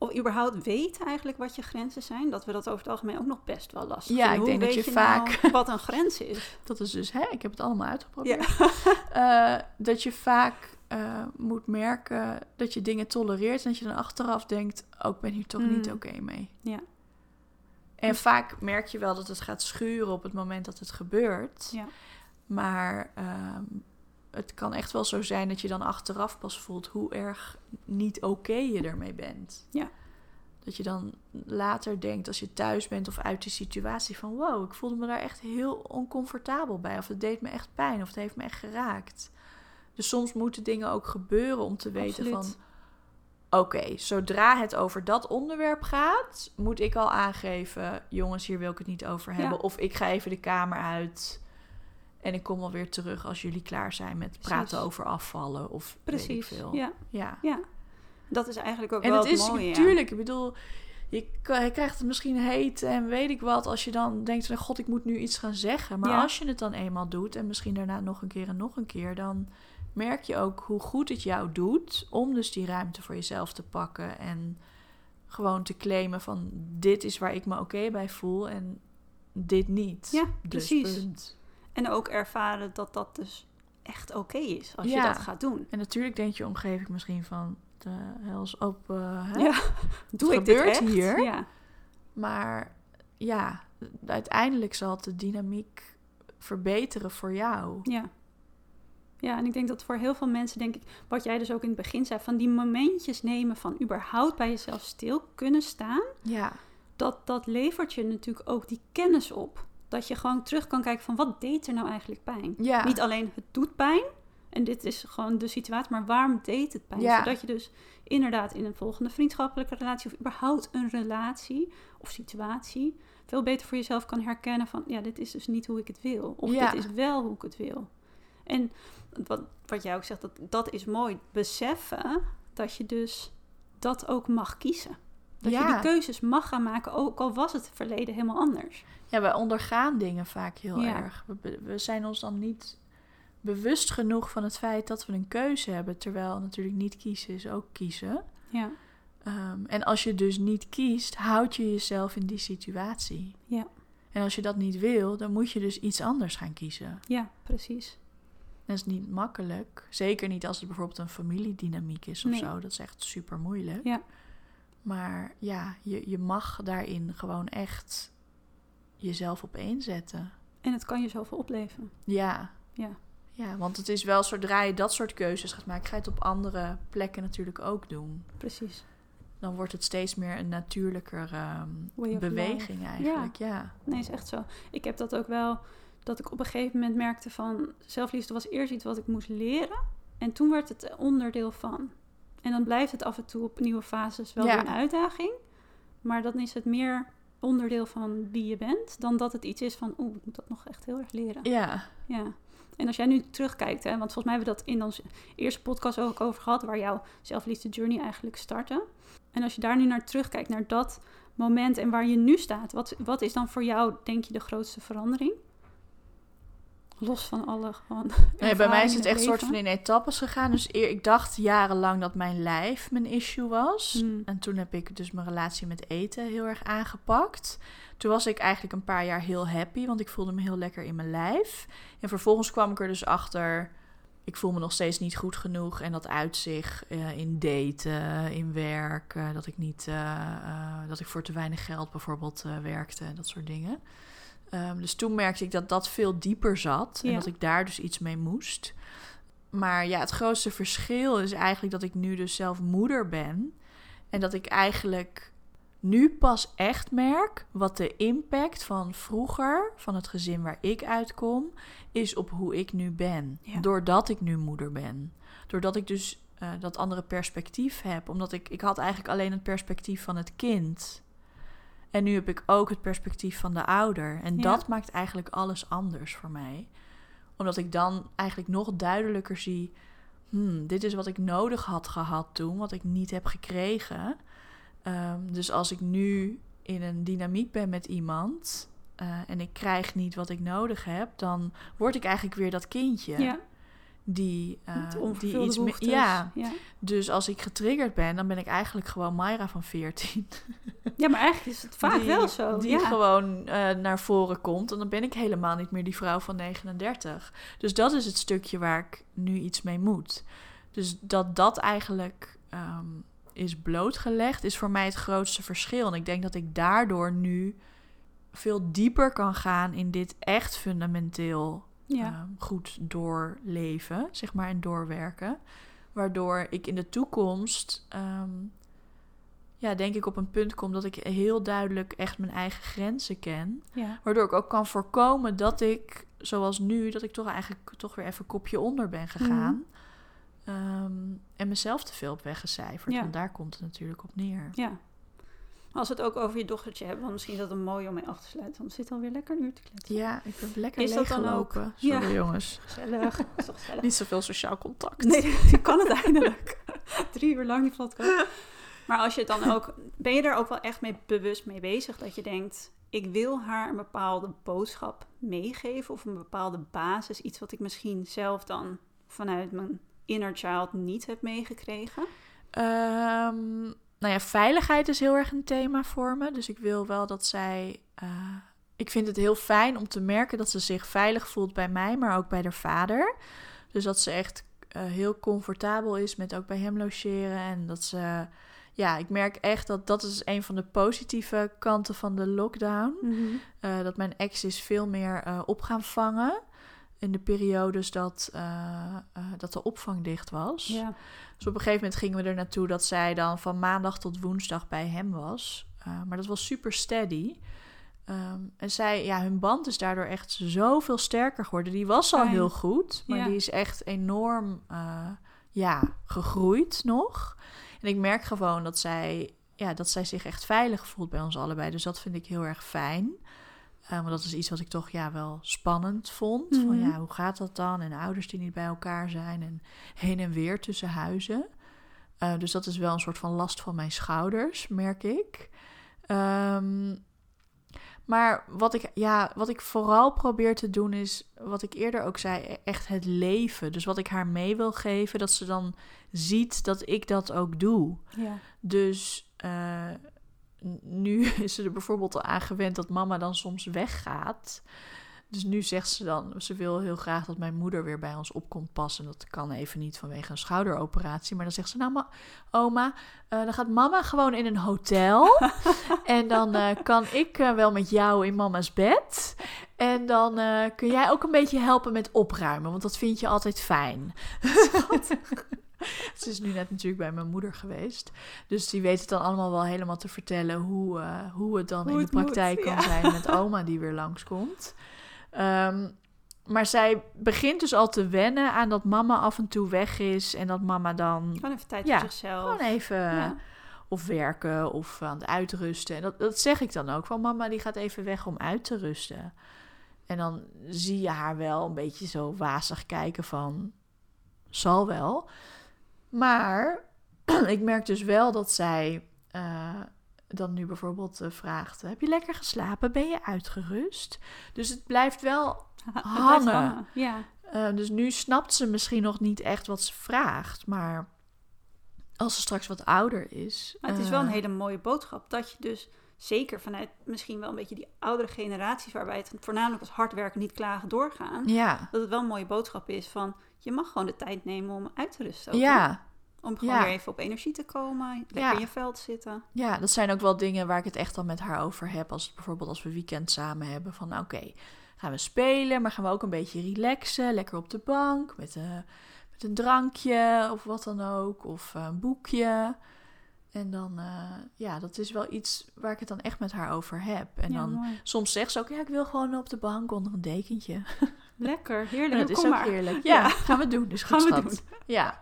of überhaupt weten eigenlijk wat je grenzen zijn, dat we dat over het algemeen ook nog best wel lastig Ja, vinden. ik denk dat weet je nou vaak- wat een grens is. dat is dus, hè, ik heb het allemaal uitgeprobeerd. Eh, dat je vaak eh, moet merken dat je dingen tolereert en dat je dan achteraf denkt, oh, ik ben hier toch niet Mm. oké mee. Ja. En vaak merk je wel dat het gaat schuren op het moment dat het gebeurt. Ja. Maar ehm, het kan echt wel zo zijn dat je dan achteraf pas voelt hoe erg niet oké je ermee bent. Ja. Dat je dan later denkt als je thuis bent of uit die situatie van wow, ik voelde me daar echt heel oncomfortabel bij. Of het deed me echt pijn of het heeft me echt geraakt. Dus soms moeten dingen ook gebeuren om te weten Absoluut. van oké, zodra het over dat onderwerp gaat, moet ik al aangeven, jongens, hier wil ik het niet over hebben. Ja. Of ik ga even de kamer uit en ik kom alweer terug als jullie klaar zijn met praten Precies. over afvallen of weet ik Precies. veel. Ja, ja. ja. Dat is eigenlijk ook En wel het is mooie. ja. natuurlijk, ik bedoel, je, krijgt het misschien heet en weet ik wat als je dan denkt van god, ik moet nu iets gaan zeggen. Maar Ja. als je het dan eenmaal doet en misschien daarna nog een keer en nog een keer, dan merk je ook hoe goed het jou doet om dus die ruimte voor jezelf te pakken en gewoon te claimen van dit is waar ik me oké bij voel en dit niet. Ja, Dus precies. punt. En ook ervaren dat dat dus echt oké is als Ja. je dat gaat doen. En natuurlijk denkt je omgeving misschien van de hels op, eh, hè? Ja, doe ik dit echt? hier? Ja, Maar ja, uiteindelijk zal het de dynamiek verbeteren voor jou. ja. Ja, en ik denk dat voor heel veel mensen, denk ik, wat jij dus ook in het begin zei, van die momentjes nemen van überhaupt bij jezelf stil kunnen staan, Ja. dat, dat levert je natuurlijk ook die kennis op. Dat je gewoon terug kan kijken van wat deed er nou eigenlijk pijn? Ja. Niet alleen het doet pijn, en dit is gewoon de situatie, maar waarom deed het pijn? Ja. Zodat je dus inderdaad in een volgende vriendschappelijke relatie of überhaupt een relatie of situatie veel beter voor jezelf kan herkennen van ja, dit is dus niet hoe ik het wil. Of Ja. dit is wel hoe ik het wil. En wat, wat jij ook zegt, dat, dat is mooi. Beseffen dat je dus dat ook mag kiezen. Dat je Ja. die keuzes mag gaan maken, ook al was het verleden helemaal anders. Ja, wij ondergaan dingen vaak heel Ja. erg. We, we zijn ons dan niet bewust genoeg van het feit dat we een keuze hebben. Terwijl natuurlijk niet kiezen is ook kiezen. Ja, Ehm, en als je dus niet kiest, houd je jezelf in die situatie. ja, En als je dat niet wil, dan moet je dus iets anders gaan kiezen. ja, precies. Dat is niet makkelijk. Zeker niet als het bijvoorbeeld een familiedynamiek is of Nee. zo. Dat is echt super moeilijk. Ja. Maar ja, je, je mag daarin gewoon echt jezelf op zetten. En het kan je zoveel opleveren. Ja. Ja. Ja, want het is wel zodra je dat soort keuzes gaat maken, ga je het op andere plekken natuurlijk ook doen. Precies. Dan wordt het steeds meer een natuurlijker ehm, beweging eigenlijk. Ja. Nee, is echt zo. Ik heb dat ook wel, dat ik op een gegeven moment merkte van... zelfliefde was eerst iets wat ik moest leren. En toen werd het onderdeel van. En dan blijft het af en toe op nieuwe fases wel Ja. een uitdaging. Maar dan is het meer onderdeel van wie je bent... dan dat het iets is van, oeh, ik moet dat nog echt heel erg leren. ja. Ja. En als jij nu terugkijkt, hè, want volgens mij hebben we dat in onze eerste podcast ook over gehad, waar jouw zelfliefde journey eigenlijk startte. En als je daar nu naar terugkijkt, naar dat moment en waar je nu staat, wat, wat is dan voor jou, denk je, de grootste verandering? Los van alle gewoon. Nee, bij mij is het echt een soort van in etappes gegaan. Dus eer, ik dacht jarenlang dat mijn lijf mijn issue was. Hmm. En toen heb ik dus mijn relatie met eten heel erg aangepakt. Toen was ik eigenlijk een paar jaar heel happy, want ik voelde me heel lekker in mijn lijf. En vervolgens kwam ik er dus achter, ik voel me nog steeds niet goed genoeg. En dat uit zich eh, in daten, in werk, dat ik niet, eh, eh, dat ik voor te weinig geld bijvoorbeeld werkte en dat soort dingen. Ehm, dus toen merkte ik dat dat veel dieper zat en Ja. dat ik daar dus iets mee moest. Maar ja, het grootste verschil is eigenlijk dat ik nu dus zelf moeder ben. En dat ik eigenlijk nu pas echt merk wat de impact van vroeger, van het gezin waar ik uitkom, is op hoe ik nu ben. Ja. Doordat ik nu moeder ben. Doordat ik dus eh, dat andere perspectief heb. Omdat ik, ik had eigenlijk alleen het perspectief van het kind. En nu heb ik ook het perspectief van de ouder. En Ja. dat maakt eigenlijk alles anders voor mij. Omdat ik dan eigenlijk nog duidelijker zie... Hmm, dit is wat ik nodig had gehad toen, wat ik niet heb gekregen. Ehm, dus als ik nu in een dynamiek ben met iemand... eh, en ik krijg niet wat ik nodig heb... dan word ik eigenlijk weer dat kindje Ja, die, eh, die iets meer... Ja, ja. dus als ik getriggerd ben, dan ben ik eigenlijk gewoon Myra van 14. Ja, maar eigenlijk is het vaak die, wel zo. Die ja. gewoon eh, naar voren komt. En dan ben ik helemaal niet meer die vrouw van 39. Dus dat is het stukje waar ik nu iets mee moet. Dus dat dat eigenlijk ehm, is blootgelegd, is voor mij het grootste verschil. En ik denk dat ik daardoor nu veel dieper kan gaan in dit echt fundamenteel ja. ehm, goed doorleven, zeg maar, en doorwerken. Waardoor ik in de toekomst, ehm, ja, denk ik op een punt kom dat ik heel duidelijk echt mijn eigen grenzen ken. ja. Waardoor ik ook kan voorkomen dat ik, zoals nu, dat ik toch eigenlijk toch weer even kopje onder ben gegaan. Ehm, en mezelf te veel heb weggecijferd. Ja. Want daar komt het natuurlijk op neer. ja. Als we het ook over je dochtertje hebben, want misschien is dat een mooi om mee af te sluiten. Want we zitten alweer lekker een uur te kletsen. Ja, ik ben lekker Is dat dan ook- Sorry Ja. jongens. Gezellig. is toch gezellig? Niet zoveel sociaal contact. Nee, je kan het eindelijk. Drie uur lang die podcast. Maar als je het dan ook... Ben je er ook wel echt mee bewust mee bezig? Dat je denkt, ik wil haar een bepaalde boodschap meegeven... of een bepaalde basis. Iets wat ik misschien zelf dan vanuit mijn inner child niet heb meegekregen. Ehm, nou ja, veiligheid is heel erg een thema voor me. Dus ik wil wel dat zij. eh, ik vind het heel fijn om te merken dat ze zich veilig voelt bij mij, maar ook bij haar vader. Dus dat ze echt eh, heel comfortabel is met ook bij hem logeren. En dat ze. Ja, ik merk echt dat dat is een van de positieve kanten van de lockdown. Eh, dat mijn ex is veel meer op gaan vangen. In de periodes dat, eh, eh, dat de opvang dicht was. Ja. Dus op een gegeven moment gingen we er naartoe dat zij dan van maandag tot woensdag bij hem was. Uh, maar dat was super steady. Um, en zij, ja, hun band is daardoor echt zoveel sterker geworden. Die was al heel goed, maar Ja. die is echt enorm ja, gegroeid nog. En ik merk gewoon dat zij, ja, dat zij zich echt veilig voelt bij ons allebei. Dus dat vind ik heel erg fijn. Uh, want dat is iets wat ik toch ja, wel spannend vond. Mhm. Van ja, hoe gaat dat dan? En ouders die niet bij elkaar zijn en heen en weer tussen huizen. Uh, dus dat is wel een soort van last van mijn schouders, merk ik. Um, maar wat ik, ja, wat ik vooral probeer te doen is, wat ik eerder ook zei, echt het leven. Dus wat ik haar mee wil geven, dat ze dan ziet dat ik dat ook doe. Ja. Dus uh, nu is ze er bijvoorbeeld al aan gewend dat mama dan soms weggaat. Dus nu zegt ze dan, ze wil heel graag dat mijn moeder weer bij ons op komt passen. Dat kan even niet vanwege een schouderoperatie. Maar dan zegt ze, nou ma oma, uh, dan gaat mama gewoon in een hotel. en dan uh, kan ik uh, wel met jou in mama's bed. En dan kun jij ook een beetje helpen met opruimen. Want dat vind je altijd fijn. Ze is nu net natuurlijk bij mijn moeder geweest. Dus die weet het dan allemaal wel helemaal te vertellen hoe, uh, hoe het dan hoe in het de praktijk moet, kan ja. zijn met oma die weer langskomt. Um, maar zij begint dus al te wennen aan dat mama af en toe weg is. En dat mama dan. Gewoon even tijd ja, voor zichzelf. Gewoon even. Ja. Of werken of aan het uitrusten. En dat, dat zeg ik dan ook. Van mama die gaat even weg om uit te rusten. En dan zie je haar wel een beetje zo wazig kijken van. Zal wel. Maar ik merk dus wel dat zij uh, dan nu bijvoorbeeld uh, vraagt: Heb je lekker geslapen? Ben je uitgerust? Dus het blijft wel hangen. blijft hangen. Ja. Uh, dus nu snapt ze misschien nog niet echt wat ze vraagt. Maar als ze straks wat ouder is. Maar het is wel een hele mooie boodschap dat je dus. Zeker vanuit misschien wel een beetje die oudere generaties, waarbij het voornamelijk als hard werken, niet klagen doorgaan. Ja. Dat het wel een mooie boodschap is van je mag gewoon de tijd nemen om uit te rusten. Ook, Ja. hè? Om gewoon Ja. weer even op energie te komen, lekker Ja. in je veld zitten. Ja, dat zijn ook wel dingen waar ik het echt al met haar over heb. Als bijvoorbeeld als we weekend samen hebben. Van nou, oké, gaan we spelen, maar gaan we ook een beetje relaxen. Lekker op de bank met, uh, met een drankje of wat dan ook. Of uh, een boekje. En dan, uh, ja, dat is wel iets waar ik het dan echt met haar over heb. En ja, dan mooi. soms zegt ze ook, ja, ik wil gewoon op de bank onder een dekentje. Lekker, En heerlijk. dat is Kom ook maar. heerlijk. Ja, Ja. gaan we doen. Dus goed, Gaan we schat. Ja,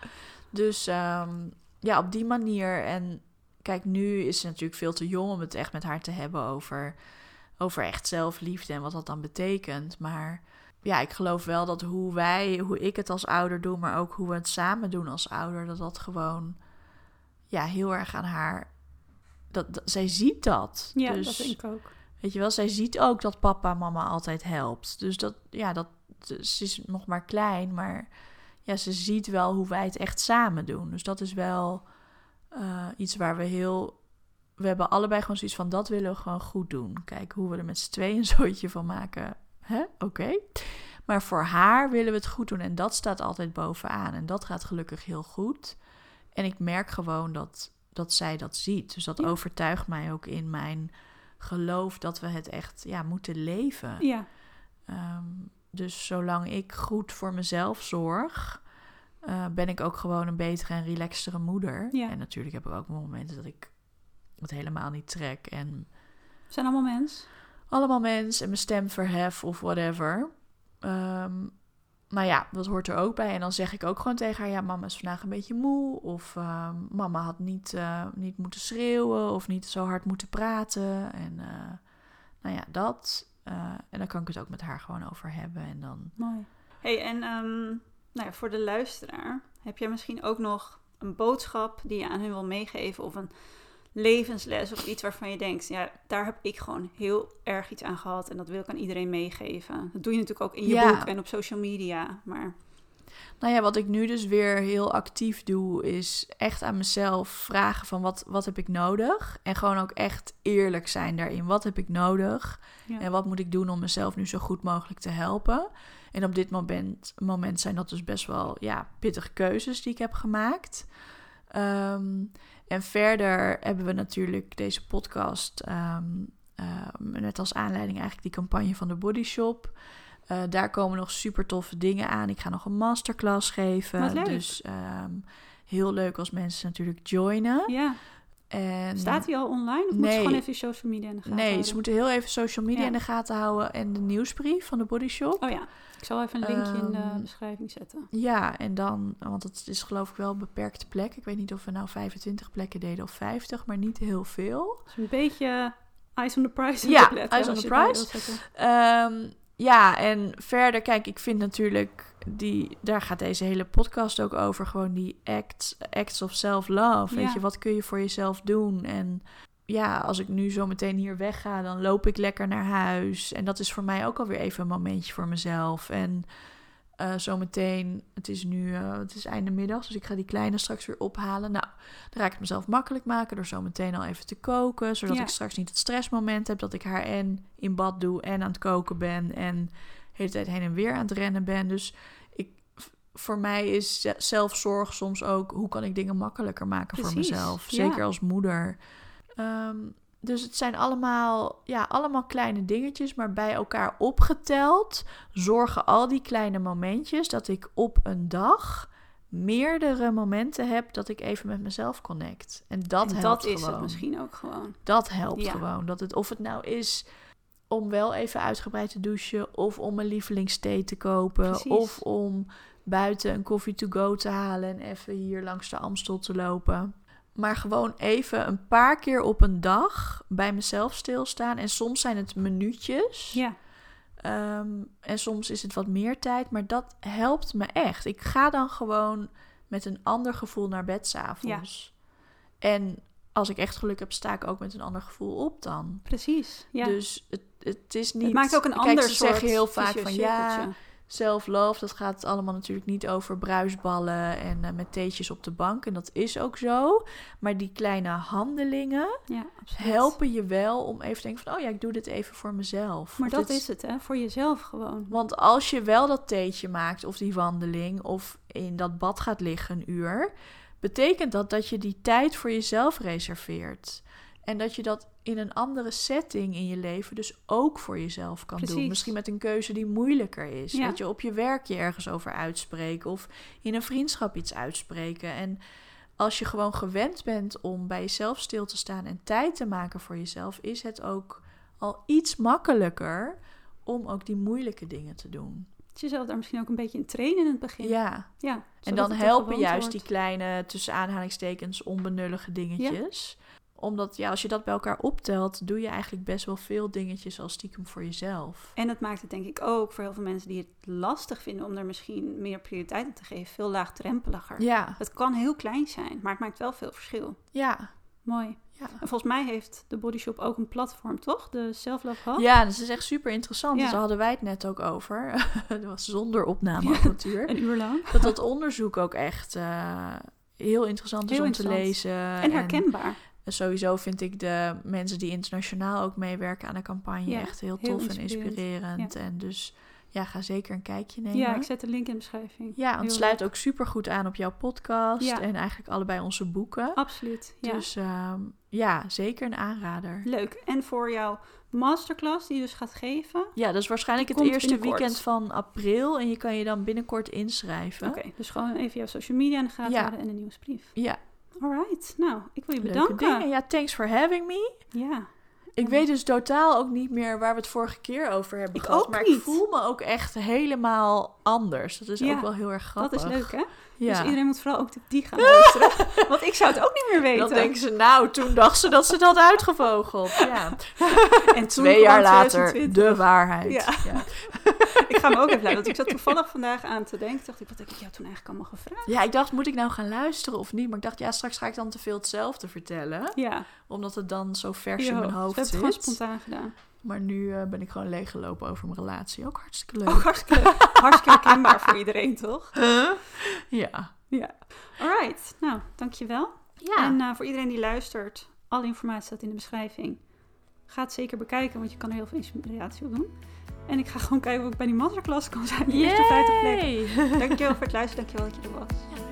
dus um, ja, op die manier. En kijk, nu is ze natuurlijk veel te jong om het echt met haar te hebben over, over echt zelfliefde en wat dat dan betekent. Maar ja, ik geloof wel dat hoe wij, hoe ik het als ouder doe, maar ook hoe we het samen doen als ouder, dat dat gewoon ja, heel erg aan haar. Dat, dat zij ziet dat. Ja, dus, dat denk ik ook. Weet je wel, zij ziet ook dat papa en mama altijd helpt. Dus dat, ja, dat, ze is nog maar klein, maar ja, ze ziet wel hoe wij het echt samen doen. Dus dat is wel uh, iets waar we heel. We hebben allebei gewoon zoiets van: dat willen we gewoon goed doen. Kijk, hoe we er met z'n tweeën een zooitje van maken. Hè? Oké. Okay. Maar voor haar willen we het goed doen. En dat staat altijd bovenaan. En dat gaat gelukkig heel goed. En ik merk gewoon dat, dat zij dat ziet. Dus dat Ja. overtuigt mij ook in mijn geloof dat we het echt ja, moeten leven. Ja, Um, dus zolang ik goed voor mezelf zorg, uh, ben ik ook gewoon een betere en relaxtere moeder. Ja. En natuurlijk heb ik ook momenten dat ik het helemaal niet trek en zijn allemaal mens. allemaal mens en mijn stem verhef of whatever. Um, maar ja, dat hoort er ook bij. En dan zeg ik ook gewoon tegen haar: ja, mama is vandaag een beetje moe. Of uh, mama had niet, uh, niet moeten schreeuwen of niet zo hard moeten praten. En uh, nou ja, dat. Uh, en dan kan ik het ook met haar gewoon over hebben. En dan... Mooi. hey, en um, nou ja, voor de luisteraar, heb jij misschien ook nog een boodschap die je aan hun wil meegeven? Of een levensles of iets waarvan je denkt, ja, daar heb ik gewoon heel erg iets aan gehad. En dat wil ik aan iedereen meegeven. Dat doe je natuurlijk ook in je Ja. boek en op social media. Maar Nou ja, wat ik nu dus weer heel actief doe, is echt aan mezelf vragen van wat, wat heb ik nodig? En gewoon ook echt eerlijk zijn daarin. Wat heb ik nodig? ja. En wat moet ik doen om mezelf nu zo goed mogelijk te helpen? En op dit moment, moment zijn dat dus best wel ja, pittige keuzes die ik heb gemaakt. Ehm, en verder hebben we natuurlijk deze podcast ehm, uh, met als aanleiding eigenlijk die campagne van de Body Shop. Eh, daar komen nog super toffe dingen aan. Ik ga nog een masterclass geven. Dus ehm, heel leuk als mensen natuurlijk joinen. Ja. En Staat die al online? Of moet je gewoon even je social media in de gaten Nee, houden? ze moeten heel even social media Ja. in de gaten houden en de nieuwsbrief van de Body Shop. Oh ja, ik zal even een linkje in de Ehm, beschrijving zetten. Ja, en dan, want het is geloof ik wel een beperkte plek. Ik weet niet of we nou 25 plekken deden of 50, maar niet heel veel. Dus een beetje eyes on the prize. Ja, eyes on the bij prize. zetten. Ehm, ja, en verder, kijk, ik vind natuurlijk, die, daar gaat deze hele podcast ook over, gewoon die acts, acts of self-love. Weet je, wat kun je voor jezelf doen? En ja, als ik nu zo meteen hier wegga, dan loop ik lekker naar huis. En dat is voor mij ook alweer even een momentje voor mezelf. En eh zometeen, het is nu, eh, het is einde middag, dus ik ga die kleine straks weer ophalen. Nou, dan ga ik het mezelf makkelijk maken door zo meteen al even te koken, zodat Ja. ik straks niet het stressmoment heb dat ik haar en in bad doe en aan het koken ben en de hele tijd heen en weer aan het rennen ben. Dus ik, voor mij is ze- zelfzorg soms ook hoe kan ik dingen makkelijker maken voor mezelf, ja. zeker als moeder. Ehm, dus het zijn allemaal, ja, allemaal kleine dingetjes, maar bij elkaar opgeteld zorgen al die kleine momentjes dat ik op een dag meerdere momenten heb dat ik even met mezelf connect. En dat en helpt dat is gewoon. het misschien ook gewoon. Dat helpt Ja. gewoon. Dat het, of het nou is om wel even uitgebreid te douchen, of om een lievelingsthee te kopen, Precies. of om buiten een koffie to go te halen en even hier langs de Amstel te lopen. Maar gewoon even een paar keer op een dag bij mezelf stilstaan. En soms zijn het minuutjes. Ja, Ehm, en soms is het wat meer tijd, maar dat helpt me echt. Ik ga dan gewoon met een ander gevoel naar bed s'avonds. En als ik echt geluk heb, sta ik ook met een ander gevoel op dan. precies. Ja. Dus het, het is niet... het maakt ook een Kijk, ander ze soort zeggen heel vaak van ja. Self-love, dat gaat allemaal natuurlijk niet over bruisballen en eh, met theetjes op de bank. En dat is ook zo. Maar die kleine handelingen Ja, helpen je wel om even te denken van... oh ja, ik doe dit even voor mezelf. Maar dat dit- is het, hè? Voor jezelf gewoon. Want als je wel dat theetje maakt of die wandeling... of in dat bad gaat liggen een uur... betekent dat dat je die tijd voor jezelf reserveert. En dat je dat in een andere setting in je leven dus ook voor jezelf kan doen. Misschien met een keuze die moeilijker is. Ja. Dat je op je werk je ergens over uitspreken of in een vriendschap iets uitspreken. En als je gewoon gewend bent om bij jezelf stil te staan en tijd te maken voor jezelf, is het ook al iets makkelijker om ook die moeilijke dingen te doen. Je jezelf daar misschien ook een beetje in trainen in het begin. Ja, Ja, en dan helpen juist wordt. die kleine, tussen aanhalingstekens, onbenullige dingetjes. Omdat ja, als je dat bij elkaar optelt, doe je eigenlijk best wel veel dingetjes al stiekem voor jezelf. En het maakt het denk ik ook voor heel veel mensen die het lastig vinden om er misschien meer prioriteit aan te geven, veel laagdrempeliger. Ja, Het kan heel klein zijn, maar het maakt wel veel verschil. ja, Mooi. ja. En volgens mij heeft de Body Shop ook een platform, toch? De Self Love Hub. Ja, dat is echt super interessant. Ja. Daar hadden wij het net ook over. dat was zonder opnameapparatuur. Een uur lang. dat dat onderzoek ook echt eh, heel interessant is om te lezen. En herkenbaar. En sowieso vind ik de mensen die internationaal ook meewerken aan de campagne Ja, echt heel heel tof en inspirerend. En dus ja, ga zeker een kijkje nemen. Ja, ik zet de link in de beschrijving. Ja, want het sluit leuk. ook super goed aan op jouw podcast Ja. en eigenlijk allebei onze boeken. Absoluut. Ja. Dus ehm, ja, zeker een aanrader. Leuk. En voor jouw masterclass die je dus gaat geven. Ja, dat is waarschijnlijk het eerste binnenkort. weekend van april en je kan je dan binnenkort inschrijven. Oké, dus gewoon even jouw social media in de gaten Ja. houden en een nieuwsbrief. Ja, Alright. Nou, ik wil je bedanken. Ja, thanks for having me. Ja. Ik weet dus totaal ook niet meer waar we het vorige keer over hebben Ik gehad. maar niet. ik voel me ook echt helemaal anders. Dat is Ja, ook wel heel erg grappig. Dat is leuk, hè? Ja. Dus iedereen moet vooral ook die gaan luisteren. Want ik zou het ook niet meer weten. Dan denken ze, nou, toen dacht ze dat ze dat had uitgevogeld. Ja. en toen Twee jaar later, 2020. de waarheid. Ja. Ja. Ik ga me ook even. Want ik zat toevallig vandaag aan te denken. Dacht ik, wat heb ik jou toen eigenlijk allemaal gevraagd? Ja, ik dacht, moet ik nou gaan luisteren of niet? Maar ik dacht, ja, straks ga ik dan te veel hetzelfde vertellen. Ja, Omdat het dan zo vers in mijn hoofd. hoofd We hebben het zit. gewoon spontaan gedaan. Maar nu eh, ben ik gewoon leeggelopen over mijn relatie. Ook hartstikke leuk. Ook hartstikke, hartstikke herkenbaar voor iedereen, toch? Ja. Ja. Alright. Nou, dankjewel. Ja. En eh, voor iedereen die luistert, alle informatie staat in de beschrijving. Ga het zeker bekijken, want je kan er heel veel inspiratie op doen. En ik ga gewoon kijken of ik bij die masterclass kan zijn. De eerste 50 plekken. Yay! Dankjewel voor het luisteren. Dankjewel dat je er was.